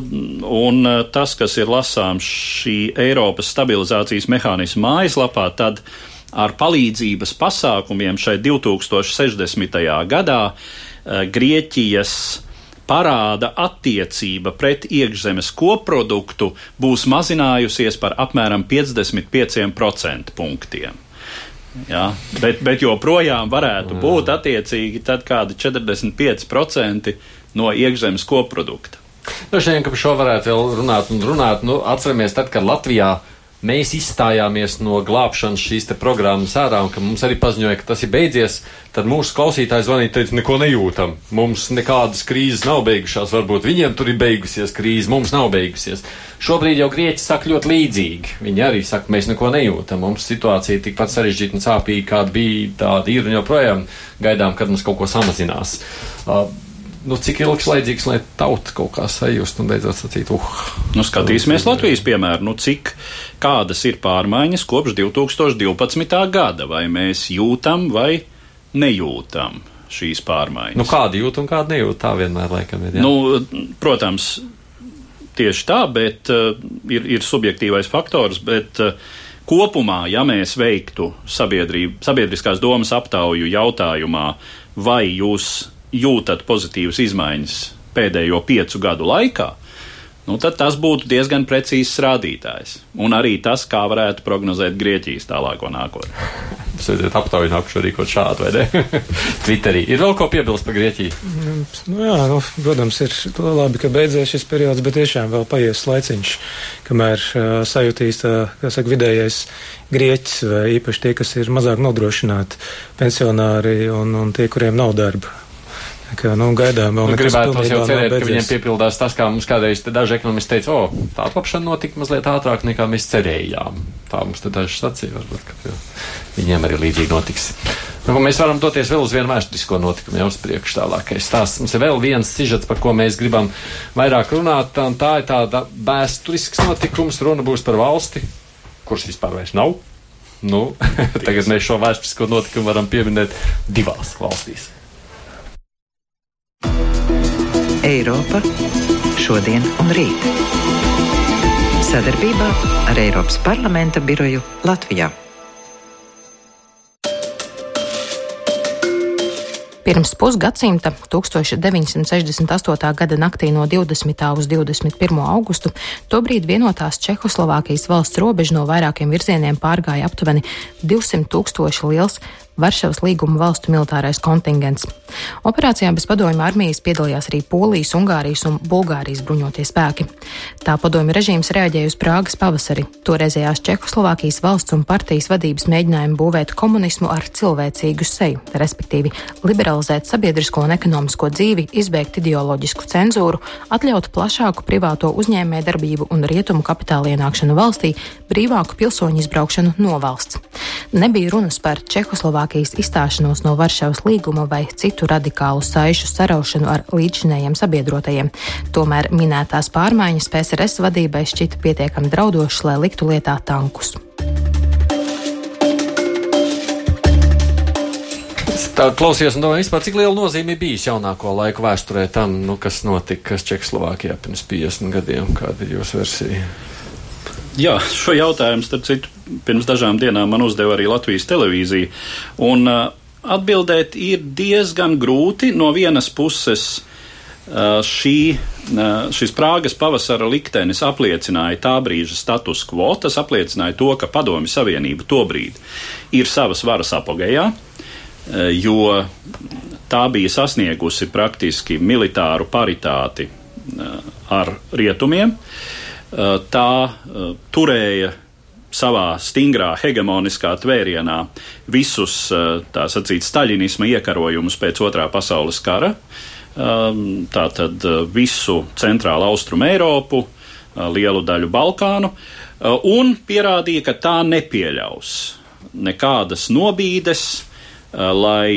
un uh, tas, kas ir lasāms šī Eiropas stabilizācijas mehānisma mājaslapā, tad uh, ar palīdzības pasākumiem šai 2060. gadā eh, Grieķijas parāda attiecība pret iekšzemes koproduktu būs mazinājusies par apmēram 55% punktiem. Ja, bet, bet joprojām varētu būt attiecīgi kādi 45% no iekšzemes koprodukta. Nu, šodien, ka par šo varētu vēl runāt un runāt, nu, atceramies, tad, kad Latvijā uh, mēs izstājāmies no glābšanas šīs programmas ārā un ka mums arī paziņoja, ka tas ir beidzies, tad mūsu klausītājs zvanīja, teica, neko nejūtam. Mums nekādas krīzes nav beigušās, varbūt viņiem tur ir beigusies krīze, mums nav beigusies. Šobrīd jau grieķi saka ļoti līdzīgi. Viņi arī saka, mēs neko nejūtam. Mums situācija tikpat sarežģīta un sāpīga, kāda bija, tāda ir un joprojām gaidām, kad mums kaut ko samazinās. Uh, nu, cik ilgslaicīgs, lai tauta kaut kā sajust un beidzot sacīt, uh. Nu, skatīsimies Latvijas piemēru, nu, cik kādas ir pārmaiņas kopš 2012. gada, vai mēs jūtam vai nejūtam. šīs pārmaiņas. Nu, kāda jūt un kāda nejūt, tā vienmēr laikam ir. Jā. Nu, protams, tieši tā, bet uh, ir, ir subjektīvais faktors, bet uh, kopumā, ja mēs veiktu sabiedriskās domas aptauju jautājumā, vai jūs jūtat pozitīvas izmaiņas pēdējo piecu gadu laikā, nu, tad tas būtu diezgan precīzs rādītājs. Un arī tas, kā varētu prognozēt Grieķijas tālāko nākotni. Esat aptaujā nākuši arī kaut šādu, vai ne? Twitterī. Ir vēl ko piebilst par Grieķiju? Nu, jā, nu, protams, ir labi, ka beidzies šis periods, bet tiešām vēl paies laiciņš, kamēr uh, sajūtīs tā, kā saka, vidējais grieķis, vai īpaši tie, kas ir mazāk nodrošināti, pensionāri un, un tie, kuriem nav darba. Kā, nu, gaidām vēl nu, gribētu jau cerēt, ka viņiem piepildās tas, kā mums kādreiz daži ekonomisti teica, o, oh, tā atlapšana notika mazliet ātrāk nekā mēs cerējām. Tā mums te daži sacīja, varbūt, ka viņiem arī līdzīgi notiks. Nu, mēs varam doties vēl uz vienu vēsturisko notikumu, jau uz priekšu tālākais stāsts. Mums ir vēl viens sižets, par ko mēs gribam vairāk runāt, un tā ir tāda vēsturisks notikums, runa būs par valsti, kuras vispār vairs nav. Nu, tagad mēs šo vēsturisko notikumu varam pieminēt divās valstīs. Eiropa šodien un rīt. Sadarbībā ar Eiropas parlamenta biroju Latvijā. Pirms pusgadsimta, 1968. gada naktī no 20. uz 21. augustu, tobrīd vienotās Čehoslovākijas valsts robeža no vairākiem virzieniem pārgāja aptuveni 200 tūkstoši liels Varšavas līguma valstu militārais kontingents. Operācijā bez padomju armijas piedalījās arī Polijas, Ungārijas un Bulgārijas bruņotie spēki. Tā padomju režīms reaģēja uz Prāgas pavasari, toreizējās Čehoslovākijas valsts un partijas vadības mēģinājumu būvēt komunismu ar cilvēcīgu seju, respektīvi liberalizēt sabiedrisko un ekonomisko dzīvi, izbeigt ideoloģisku cenzūru, atļaut plašāku privāto uzņēmē darbību un rietumu kapitāla ienākšanu valstī, brīvāku pilsoņu izbraukšanu no valsts. Nebija runas par Čehoslovākiju Čehoslovākijas izstāšanos no Varšavas līguma vai citu radikālu saišu saraušanu ar līdzinējiem sabiedrotajiem. Tomēr minētās pārmaiņas PSRS vadībai šķita pietiekami draudošas, lai liktu lietā tankus. Tā klausies, un domāju, vispār, cik liela nozīme bijis jaunāko laiku vēsturē tam, nu, kas notika Čehoslovākijā pirms 50 gadiem. Kāda ir jūsu versija? Jā, šo jautājumu, starp citu, pirms dažām dienām man uzdeva arī Latvijas televīzija. Un uh, atbildēt ir diezgan grūti. No vienas puses, uh, šī, uh, šis Prāgas pavasara liktenis apliecināja tā brīža status quo. Tas apliecināja to, ka Padomju Savienība tobrīd ir savas varas apogejā, uh, jo tā bija sasniegusi praktiski militāru paritāti uh, ar rietumiem. Uh, tā eh, turēja savā stingrā hegemoniskā tvērienā visus eh, tā sacīt staļinisma iekarojumus pēc otrā pasaules kara, tātad visu centrālu austrumu Eiropu, lielu daļu Balkānu, un pierādīja, ka tā nepieļaus nekādas nobīdes, lai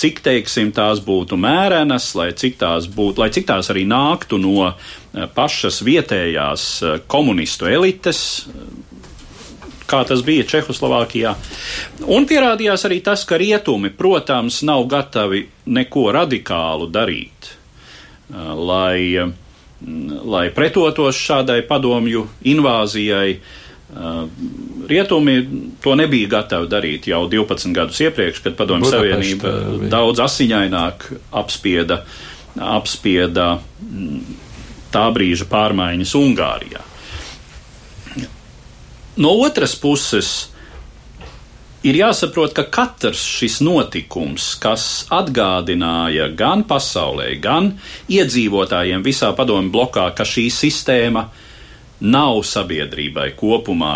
cik teiksim, tās būtu mērenas, lai cik tās, būtu, lai cik tās arī nāktu no Eh, pašas vietējās eh, komunistu elites, eh, kā tas bija Čehoslovākijā. Un pierādījās arī tas, ka rietumi, protams, nav gatavi neko radikālu darīt, lai, lai pretotos šādai padomju invāzijai. Rietumi to nebija gatavi darīt jau 12 gadus iepriekš, kad Padomju Savienība daudz asiņaināk apspieda, apspieda mm, tā brīža pārmaiņas Ungārijā. No otras puses, ir jāsaprot, ka katrs šis notikums, kas atgādināja gan pasaulē, gan iedzīvotājiem visā padomju blokā, ka šī sistēma nav sabiedrībai kopumā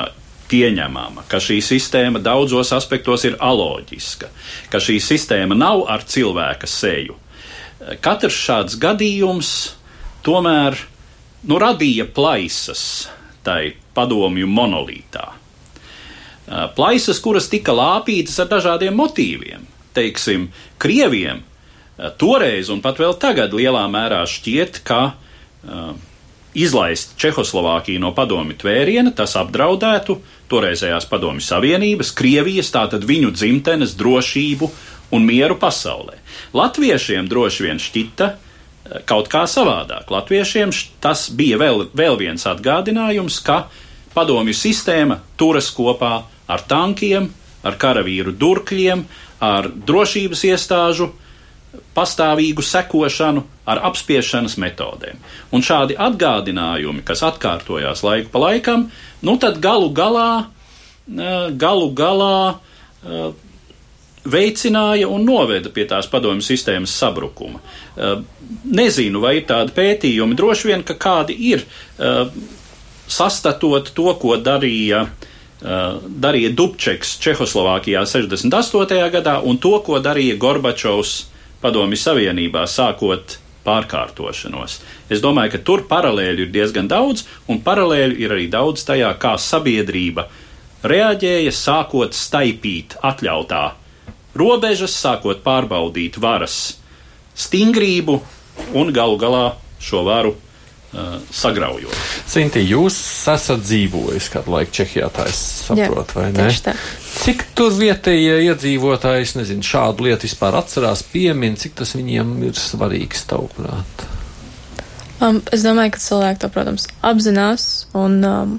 pieņemama, ka šī sistēma daudzos aspektos ir aloģiska, ka šī sistēma nav ar cilvēka seju. Katrs šāds gadījums tomēr nu, radīja plaisas tai padomju monolītā. Plaisas, kuras tika lāpītas ar dažādiem motīviem. Teiksim, Krieviem toreiz un pat vēl tagad lielā mērā šķiet, ka uh, izlaist Čehoslovākiju no padomju tvēriena, tas apdraudētu toreizējās padomju savienības, Krievijas, tātad viņu dzimtenes drošību un mieru pasaulē. Latviešiem droši vien šķita kaut kā savādāk. Latviešiem tas bija vēl, vēl viens atgādinājums, ka padomju sistēma turas kopā ar tankiem, ar karavīru durkļiem, ar drošības iestāžu pastāvīgu sekošanu ar apspiešanas metodēm. Un šādi atgādinājumi, kas atkārtojās laiku pa laikam, nu tad galu galā, eh, galu galā eh, veicināja un noveda pie tās padomju sistēmas sabrukuma. Eh, nezinu, vai ir tādi pētījumi, droši vien, ka kādi ir, sastatot to, ko darīja darīja Dubčeks Čehoslovākijā 68. gadā un to, ko darīja Gorbačovs Padomju Savienībā, sākot pārkārtošanos. Es domāju, ka tur paralēļu ir diezgan daudz, un paralēļu ir arī daudz tajā, kā sabiedrība reaģēja, sākot staipīt atļautā robežas, sākot pārbaudīt varas stingrību un galu galā šo varu uh, sagraujot. Sinti, jūs esat dzīvojis kādu laiku Čehijā, tā es saprotu, vai ne? Tā. Cik tur vietējie iedzīvotāji, nezinu, šādu lietu vispār atcerās, piemin, cik tas viņiem ir svarīgs, tavuprāt? Um, es domāju, ka cilvēki to, protams, apzinās, un um,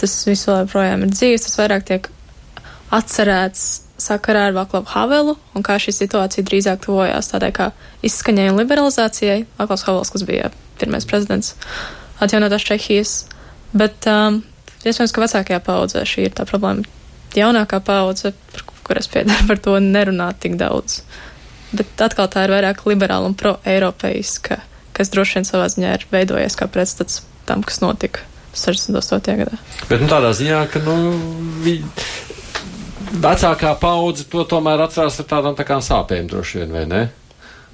tas visu joprojām ir dzīves, tas vairāk tiek atcerēts sakarā ar Vaklavu Havelu un kā šī situācija drīzāk tuvojās tādai kā izskaņai un liberalizācijai. Vaklavs Havels, kas bija pirmais prezidents atjaunotās Čehijas, bet um, iespējams, ka vecākajā paudzē šī ir tā problēma. Jaunākā paudze, par kuras piedara, par to nerunā tik daudz. Bet atkal tā ir vairāk liberāla un pro-eiropeiska, kas droši vien savā ziņā ir veidojies kā pretstats tam, kas notika 68. gadā. Bet nu, tādā ziņā, ka nu, vi, vecākā paudze to tomēr atcerās ar tādām tā kā sāpēm droši vien, vai ne?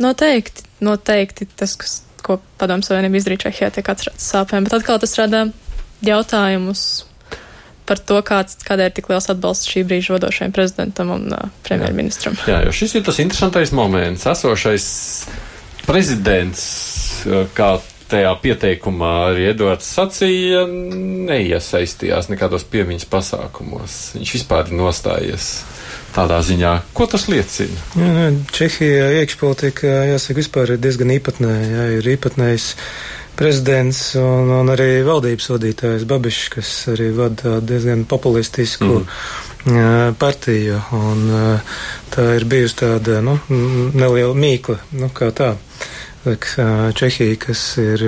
Noteikti, noteikti tas, kas, ko padomu savienība izdarīja Čehijā, tiek atcerēts sāpēm, bet atkal tas rada jautājumus par to, kāds, kādēļ ir tik liels atbalsts šī brīža vadošajam prezidentam un uh, premjerministram. Jā, jo šis ir tas interesantais moments. Esošais prezidents, kā tajā pieteikumā arī Edvards sacīja, neiesaistījās nekādos piemiņas pasākumos. Viņš vispār ir nostājies tādā ziņā. Ko tas liecina? Jā, jā, Čehija iekšpolitika, jāsaka, vispār ir diezgan īpatnēja. Jā, ir īpatnējs prezidents un, un arī valdības vadītājs Babišs, kas arī vada diezgan populistisku mm. partiju. Un, tā ir bijusi tāda nu, neliela mīkla, nu, kā tā. Čehija, kas ir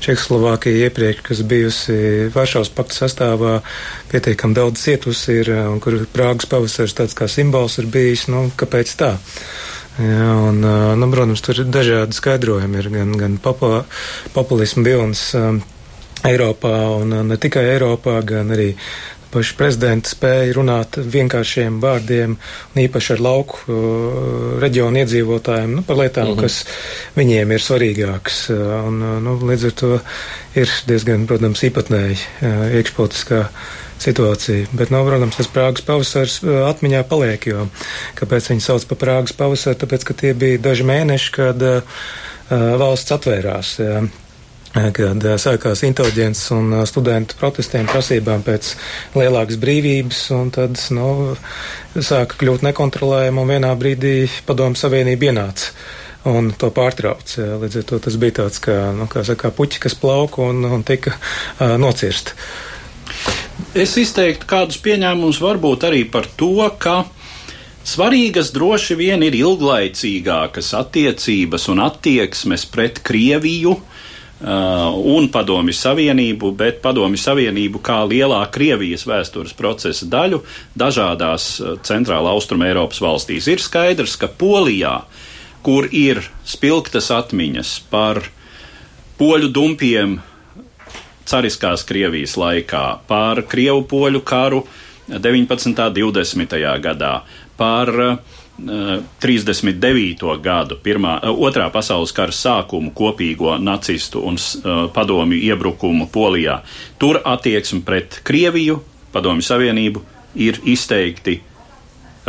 Čehoslovākija iepriekš, kas bijusi Varšavas pakta sastāvā, pietiekami daudz cietusi ir, un kur Prāgas pavasars tāds kā simbols ir bijis, nu, kāpēc tā? Jā, un, nu, protams, tur ir dažādi skaidrojumi, ir gan, gan popula, populismu vilnis um, Eiropā un ne tikai Eiropā, gan arī paši prezidenti spēja runāt vienkāršiem vārdiem, un īpaši ar lauku uh, reģionu iedzīvotājiem, nu, par lietām, mm -hmm. kas viņiem ir svarīgākas. Uh, un, uh, nu, līdz ar to ir diezgan, protams, īpatnēji uh, iekšpolitiskā situācija. Bet, nu, protams, tas Prāgas pavasars uh, atmiņā paliek, jo kāpēc viņi sauc par Prāgas pavasaru? Tāpēc, ka tie bija daži mēneši, kad uh, valsts atvērās. Jā kad sākās inteliģents un studentu protestiem prasībām pēc lielākas brīvības, un tad, nu, sāka kļūt nekontrolējama, un vienā brīdī padomu savienība ienāca un to pārtrauc. Līdz ar to tas bija tāds, kā, nu, kā saka, puķi, kas plauka un, un tika uh, nocirst. Es izteiktu kādus pieņēmumus varbūt arī par to, ka Svarīgas droši vien ir ilglaicīgākas attiecības un attieksmes pret Krieviju, un Padomju Savienību, bet Padomju Savienību kā lielā Krievijas vēstures procesa daļu dažādās uh, centrāla austruma Eiropas valstīs. Ir skaidrs, ka Polijā, kur ir spilgtas atmiņas par poļu dumpiem cariskās Krievijas laikā, par Krievu poļu karu 19. un 20. gadā, par uh, 39. gadu, pirmā, otrā pasaules kara sākumu kopīgo nacistu un uh, padomju iebrukumu Polijā. Tur attieksme pret Krieviju, padomju savienību, ir izteikti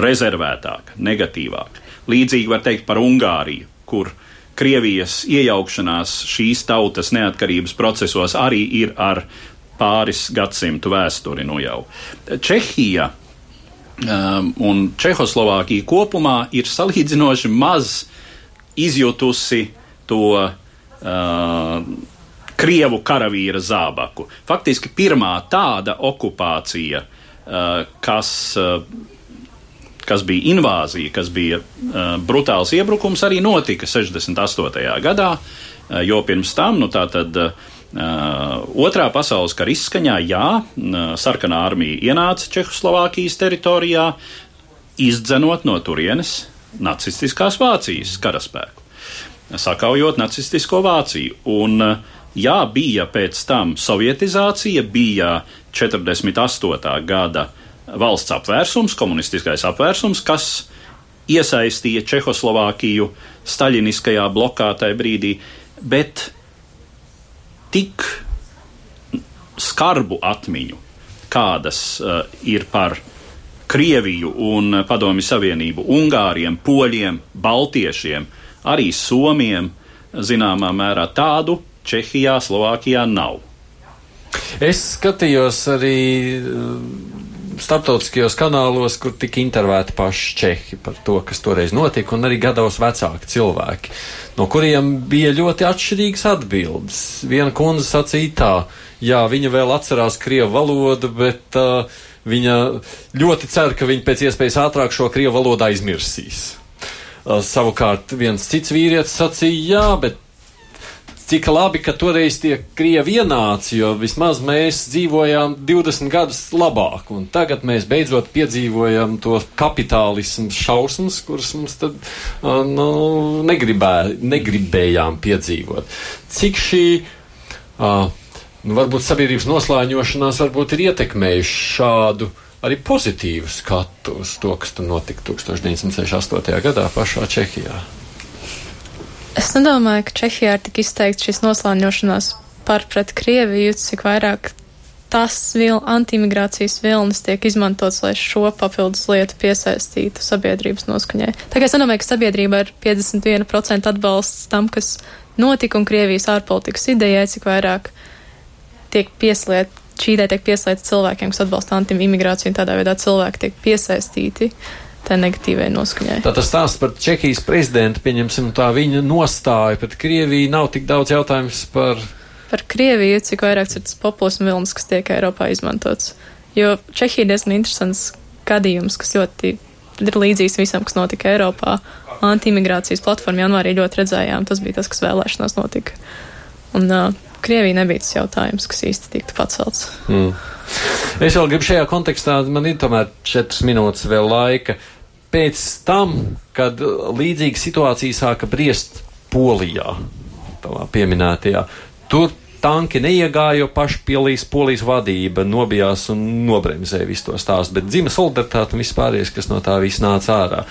rezervētāka, negatīvāka. Līdzīgi var teikt par Ungāriju, kur Krievijas iejaukšanās šīs tautas neatkarības procesos arī ir ar pāris gadsimtu vēsturi nu jau. Čehija un Čehoslovākija kopumā ir salīdzinoši maz izjutusi to uh, Krievu karavīra zābaku. Faktiski pirmā tāda okupācija, uh, kas, uh, kas bija invāzija, kas bija uh, brutāls iebrukums, arī notika 68. gadā, uh, jo pirms tam, nu tā tad. Uh, otrā pasaules kara izskaņā, jā, uh, sarkanā armija ienāca Čehoslovākijas teritorijā, izdzenot no turienes nacistiskās Vācijas karaspēku, sakaujot nacistisko Vāciju. Un, uh, Jā, bija pēc tam sovietizācija, bija 48. gada valsts apvērsums, komunistiskais apvērsums, kas iesaistīja Čehoslovākiju staļiniskajā blokā tajā brīdī, bet tik skarbu atmiņu, kādas uh, ir par Krieviju un Padomju Savienību, Ungāriem, Poļiem, Baltiešiem, arī Somiem, zināmā mērā tādu Čehijā, Slovākijā nav. Es skatījos arī starptautiskajos kanālos, kur tika intervēti paši čehi par to, kas toreiz notika, un arī gados vecāki cilvēki, no kuriem bija ļoti atšķirīgas atbildes. Viena kundze sacīja tā, jā, viņa vēl atcerās krievu valodu, bet uh, viņa ļoti cer, ka viņa pēc iespējas ātrāk šo krievu valodu aizmirsīs. Uh, savukārt viens cits vīrietis sacīja, jā, bet cik labi, ka toreiz tie krievi ienāca, jo vismaz mēs dzīvojām 20 gadus labāk, un tagad mēs beidzot piedzīvojam to kapitālismu šausmas, kuras mums tad nu, negribē, negribējām piedzīvot. Cik šī, nu, varbūt sabiedrības noslēņošanās varbūt ir ietekmējuši šādu arī pozitīvu skatu uz to, kas tur notika 1968. gadā pašā Čehijā. Es nedomāju, ka Čehijā ir tik izteikts šis noslāņošanās par pret Krieviju, cik vairāk tas vil, antimigrācijas vilnis tiek izmantots, lai šo papildus lietu piesaistītu sabiedrības noskaņai. Kā es nedomāju, ka sabiedrība ir 51% atbalsts tam, kas notika un Krievijas ārpolitikas idejai, cik vairāk tiek pieslēgt, šī ideja tiek pieslēgta cilvēkiem, kas atbalsta antimigrāciju, un tādā veidā cilvēki tiek piesaistīti tā negatīvai noskaņai. Tā tas stāsts par Čehijas prezidentu, pieņemsim, tā viņa nostāja pret Krieviju nav tik daudz jautājums par. Par Krieviju, cik vairāk ir tas populismu vilnis, kas tiek Eiropā izmantots. Jo Čehija ir diezgan interesants gadījums, kas ļoti ir līdzīgs visam, kas notika Eiropā. Antimigrācijas platforma janvārī ļoti redzējām, tas bija tas, kas vēlēšanās notika. Un uh, Krievija nebija tas jautājums, kas īsti tiktu pacelts. Mm. Es vēl gribu šajā kontekstā, man ir tomēr četras minūtes vēl laika. Pēc tam, kad līdzīga situācija sāka briest Polijā, tā pieminētajā, tur tanki neiegāja, jo paši pielīs polijas vadība nobijās un nobremzēja visu to stāstu, bet dzima solidaritāte un vispārējais, kas no tā viss nāca ārā.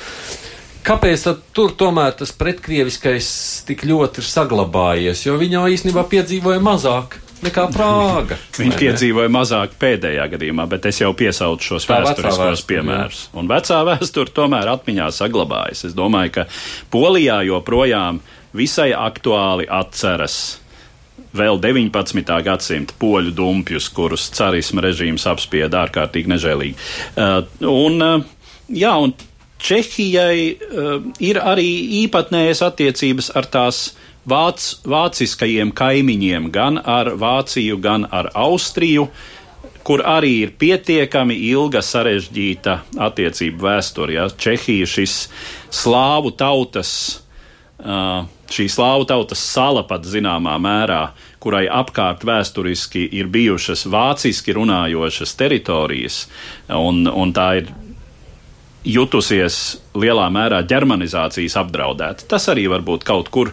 Kāpēc tur tomēr tas pretkrieviskais tik ļoti ir saglabājies? Jo viņi jau īstenībā piedzīvoja mazāk nekā Prāga. Viņi piedzīvoja mazāk pēdējā gadījumā, bet es jau piesaucu šos Tā vēsturiskos piemērus. Un vecā vēsture tomēr atmiņā saglabājas. Es domāju, ka Polijā joprojām visai aktuāli atceras vēl 19. gadsimta poļu dumpjus, kurus carisma režīms apspieda ārkārtīgi nežēlīgi. Uh, un, uh, jā, un Čehijai uh, ir arī īpatnējas attiecības ar tās uh, vāc, vāciskajiem kaimiņiem, gan ar Vāciju, gan ar Austriju, kur arī ir pietiekami ilga sarežģīta attiecību vēsture. Ja? Čehija šis slāvu tautas, šī slāvu tautas sala pat zināmā mērā, kurai apkārt vēsturiski ir bijušas vāciski runājošas teritorijas, un, un tā ir jutusies lielā mērā ģermanizācijas apdraudēta. Tas arī varbūt kaut kur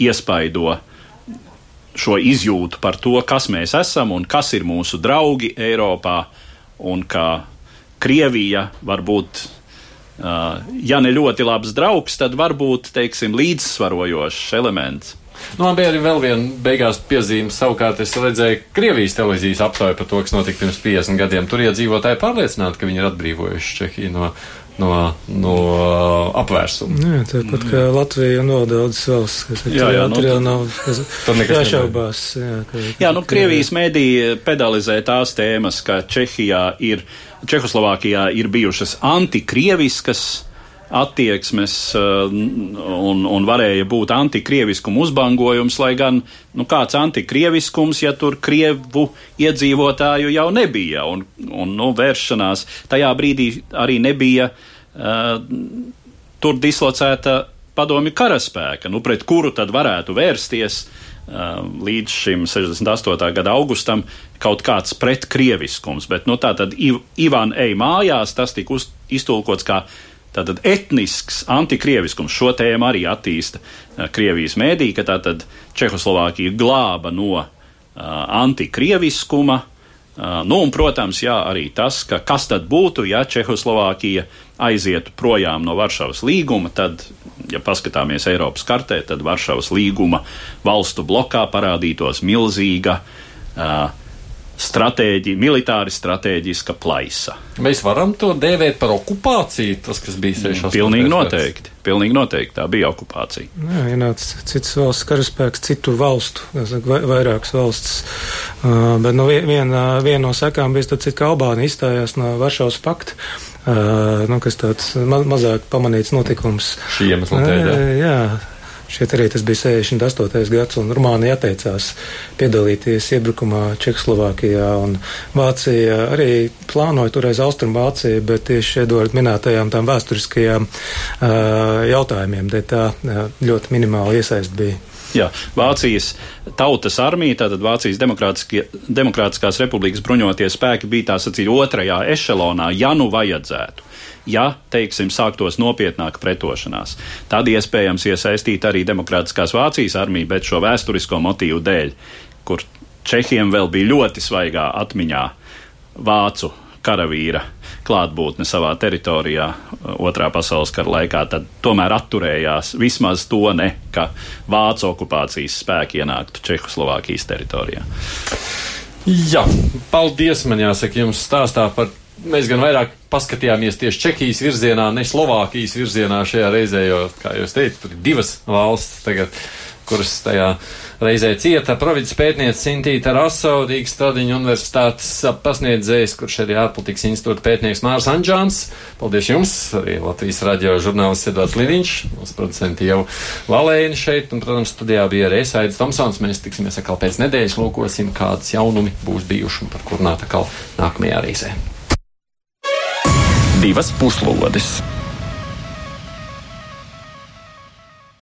iespaido šo izjūtu par to, kas mēs esam un kas ir mūsu draugi Eiropā, un ka Krievija var būt, uh, ja ne ļoti labs draugs, tad varbūt, teiksim, līdzsvarojošs elements. Nu, man bija arī vēl viena beigās piezīme. Savukārt es redzēju Krievijas televīzijas aptauju par to, kas notika pirms 50 gadiem. Tur iedzīvotāji pārliecināti, ka viņi ir atbrīvojuši Čehiju no no, no apvērsuma. Jā, tāpat kā Latvija un vēl daudzas valsts, kas jā, jā, nu, tur jau nav jāšaubās. Jā, ka, jā, nu, Krievijas mēdī pedalizē tās tēmas, ka Čehijā ir Čehoslovākijā ir bijušas antikrieviskas attieksmes un, un varēja būt antikrieviskuma uzbangojums, lai gan nu, kāds antikrieviskums, ja tur krievu iedzīvotāju jau nebija, un, un nu, vēršanās tajā brīdī arī nebija uh, tur dislocēta padomju karaspēka, nu, pret kuru tad varētu vērsties uh, līdz šim 68. gada augustam kaut kāds pretkrieviskums, bet nu, tā tad Iv Ivan ej mājās, tas tika uz, iztulkots kā Tātad etnisks antikrieviskums šo tēmu arī attīsta uh, Krievijas mēdī, ka tātad Čehoslovākija glāba no uh, antikrieviskuma. Uh, nu, un, protams, jā, arī tas, ka kas tad būtu, ja Čehoslovākija aizietu projām no Varšavas līguma, tad, ja paskatāmies Eiropas kartē, tad Varšavas līguma valstu blokā parādītos milzīga uh, stratēģi, militāri strateģiska plaisa. Mēs varam to dēvēt par okupāciju, tas, kas bija 68. Pilnīgi noteikti. Pilnīgi noteikti tā bija okupācija. Jā, ienāca cits valsts karaspēks, citu valstu, vairākas valsts. Uh, bet nu, viena vien no sekām bija tas, ka Albānija izstājās no Varšavas pakta. Uh, nu, kas tāds ma mazāk pamanīts notikums. Šī iemesla dēļ. Jā, jā Šeit arī tas bija 68. gads, un Rumānija atteicās piedalīties iebrukumā Čehoslovākijā, un Vācija arī plānoja toreiz Austrumvācija, bet tieši Edvards minētajām tām vēsturiskajām uh, jautājumiem, dēļ tā uh, ļoti minimāla iesaist bija. Jā, Vācijas tautas armija, tātad Vācijas Demokrātiskās republikas bruņotie spēki bija tā sacīt otrajā ešelonā, ja nu vajadzētu ja, teiksim, sāktos nopietnāka pretošanās. Tad iespējams iesaistīt arī Demokrātiskās Vācijas armiju, bet šo vēsturisko motīvu dēļ, kur Čehiem vēl bija ļoti svaigā atmiņā vācu karavīra klātbūtne savā teritorijā otrā pasaules kara laikā, tad tomēr atturējās vismaz to ne, ka vācu okupācijas spēki ienāktu Čehoslovākijas teritorijā. Jā, paldies man jāsaka jums stāstā par mēs gan vairāk paskatījāmies tieši Čehijas virzienā, ne Slovākijas virzienā šajā reizē, jo, kā jūs teicat, tur ir divas valsts tagad, kuras tajā reizē cieta. Provinces pētniece Sintīta Raso, Rīgas Stradiņa universitātes pasniedzējs, kurš arī ārpolitikas institūta pētnieks Mārs Anģāns. Paldies jums, arī Latvijas radio žurnālists Edvards Liniņš, mūsu producenti jau Valēni šeit, un, protams, studijā bija arī Esaidis Tomsons. Mēs tiksimies atkal pēc nedēļas, lūkosim, kādas jaunumi būs bijuši un par kur nāk atkal nākamajā reizē divas puslodes.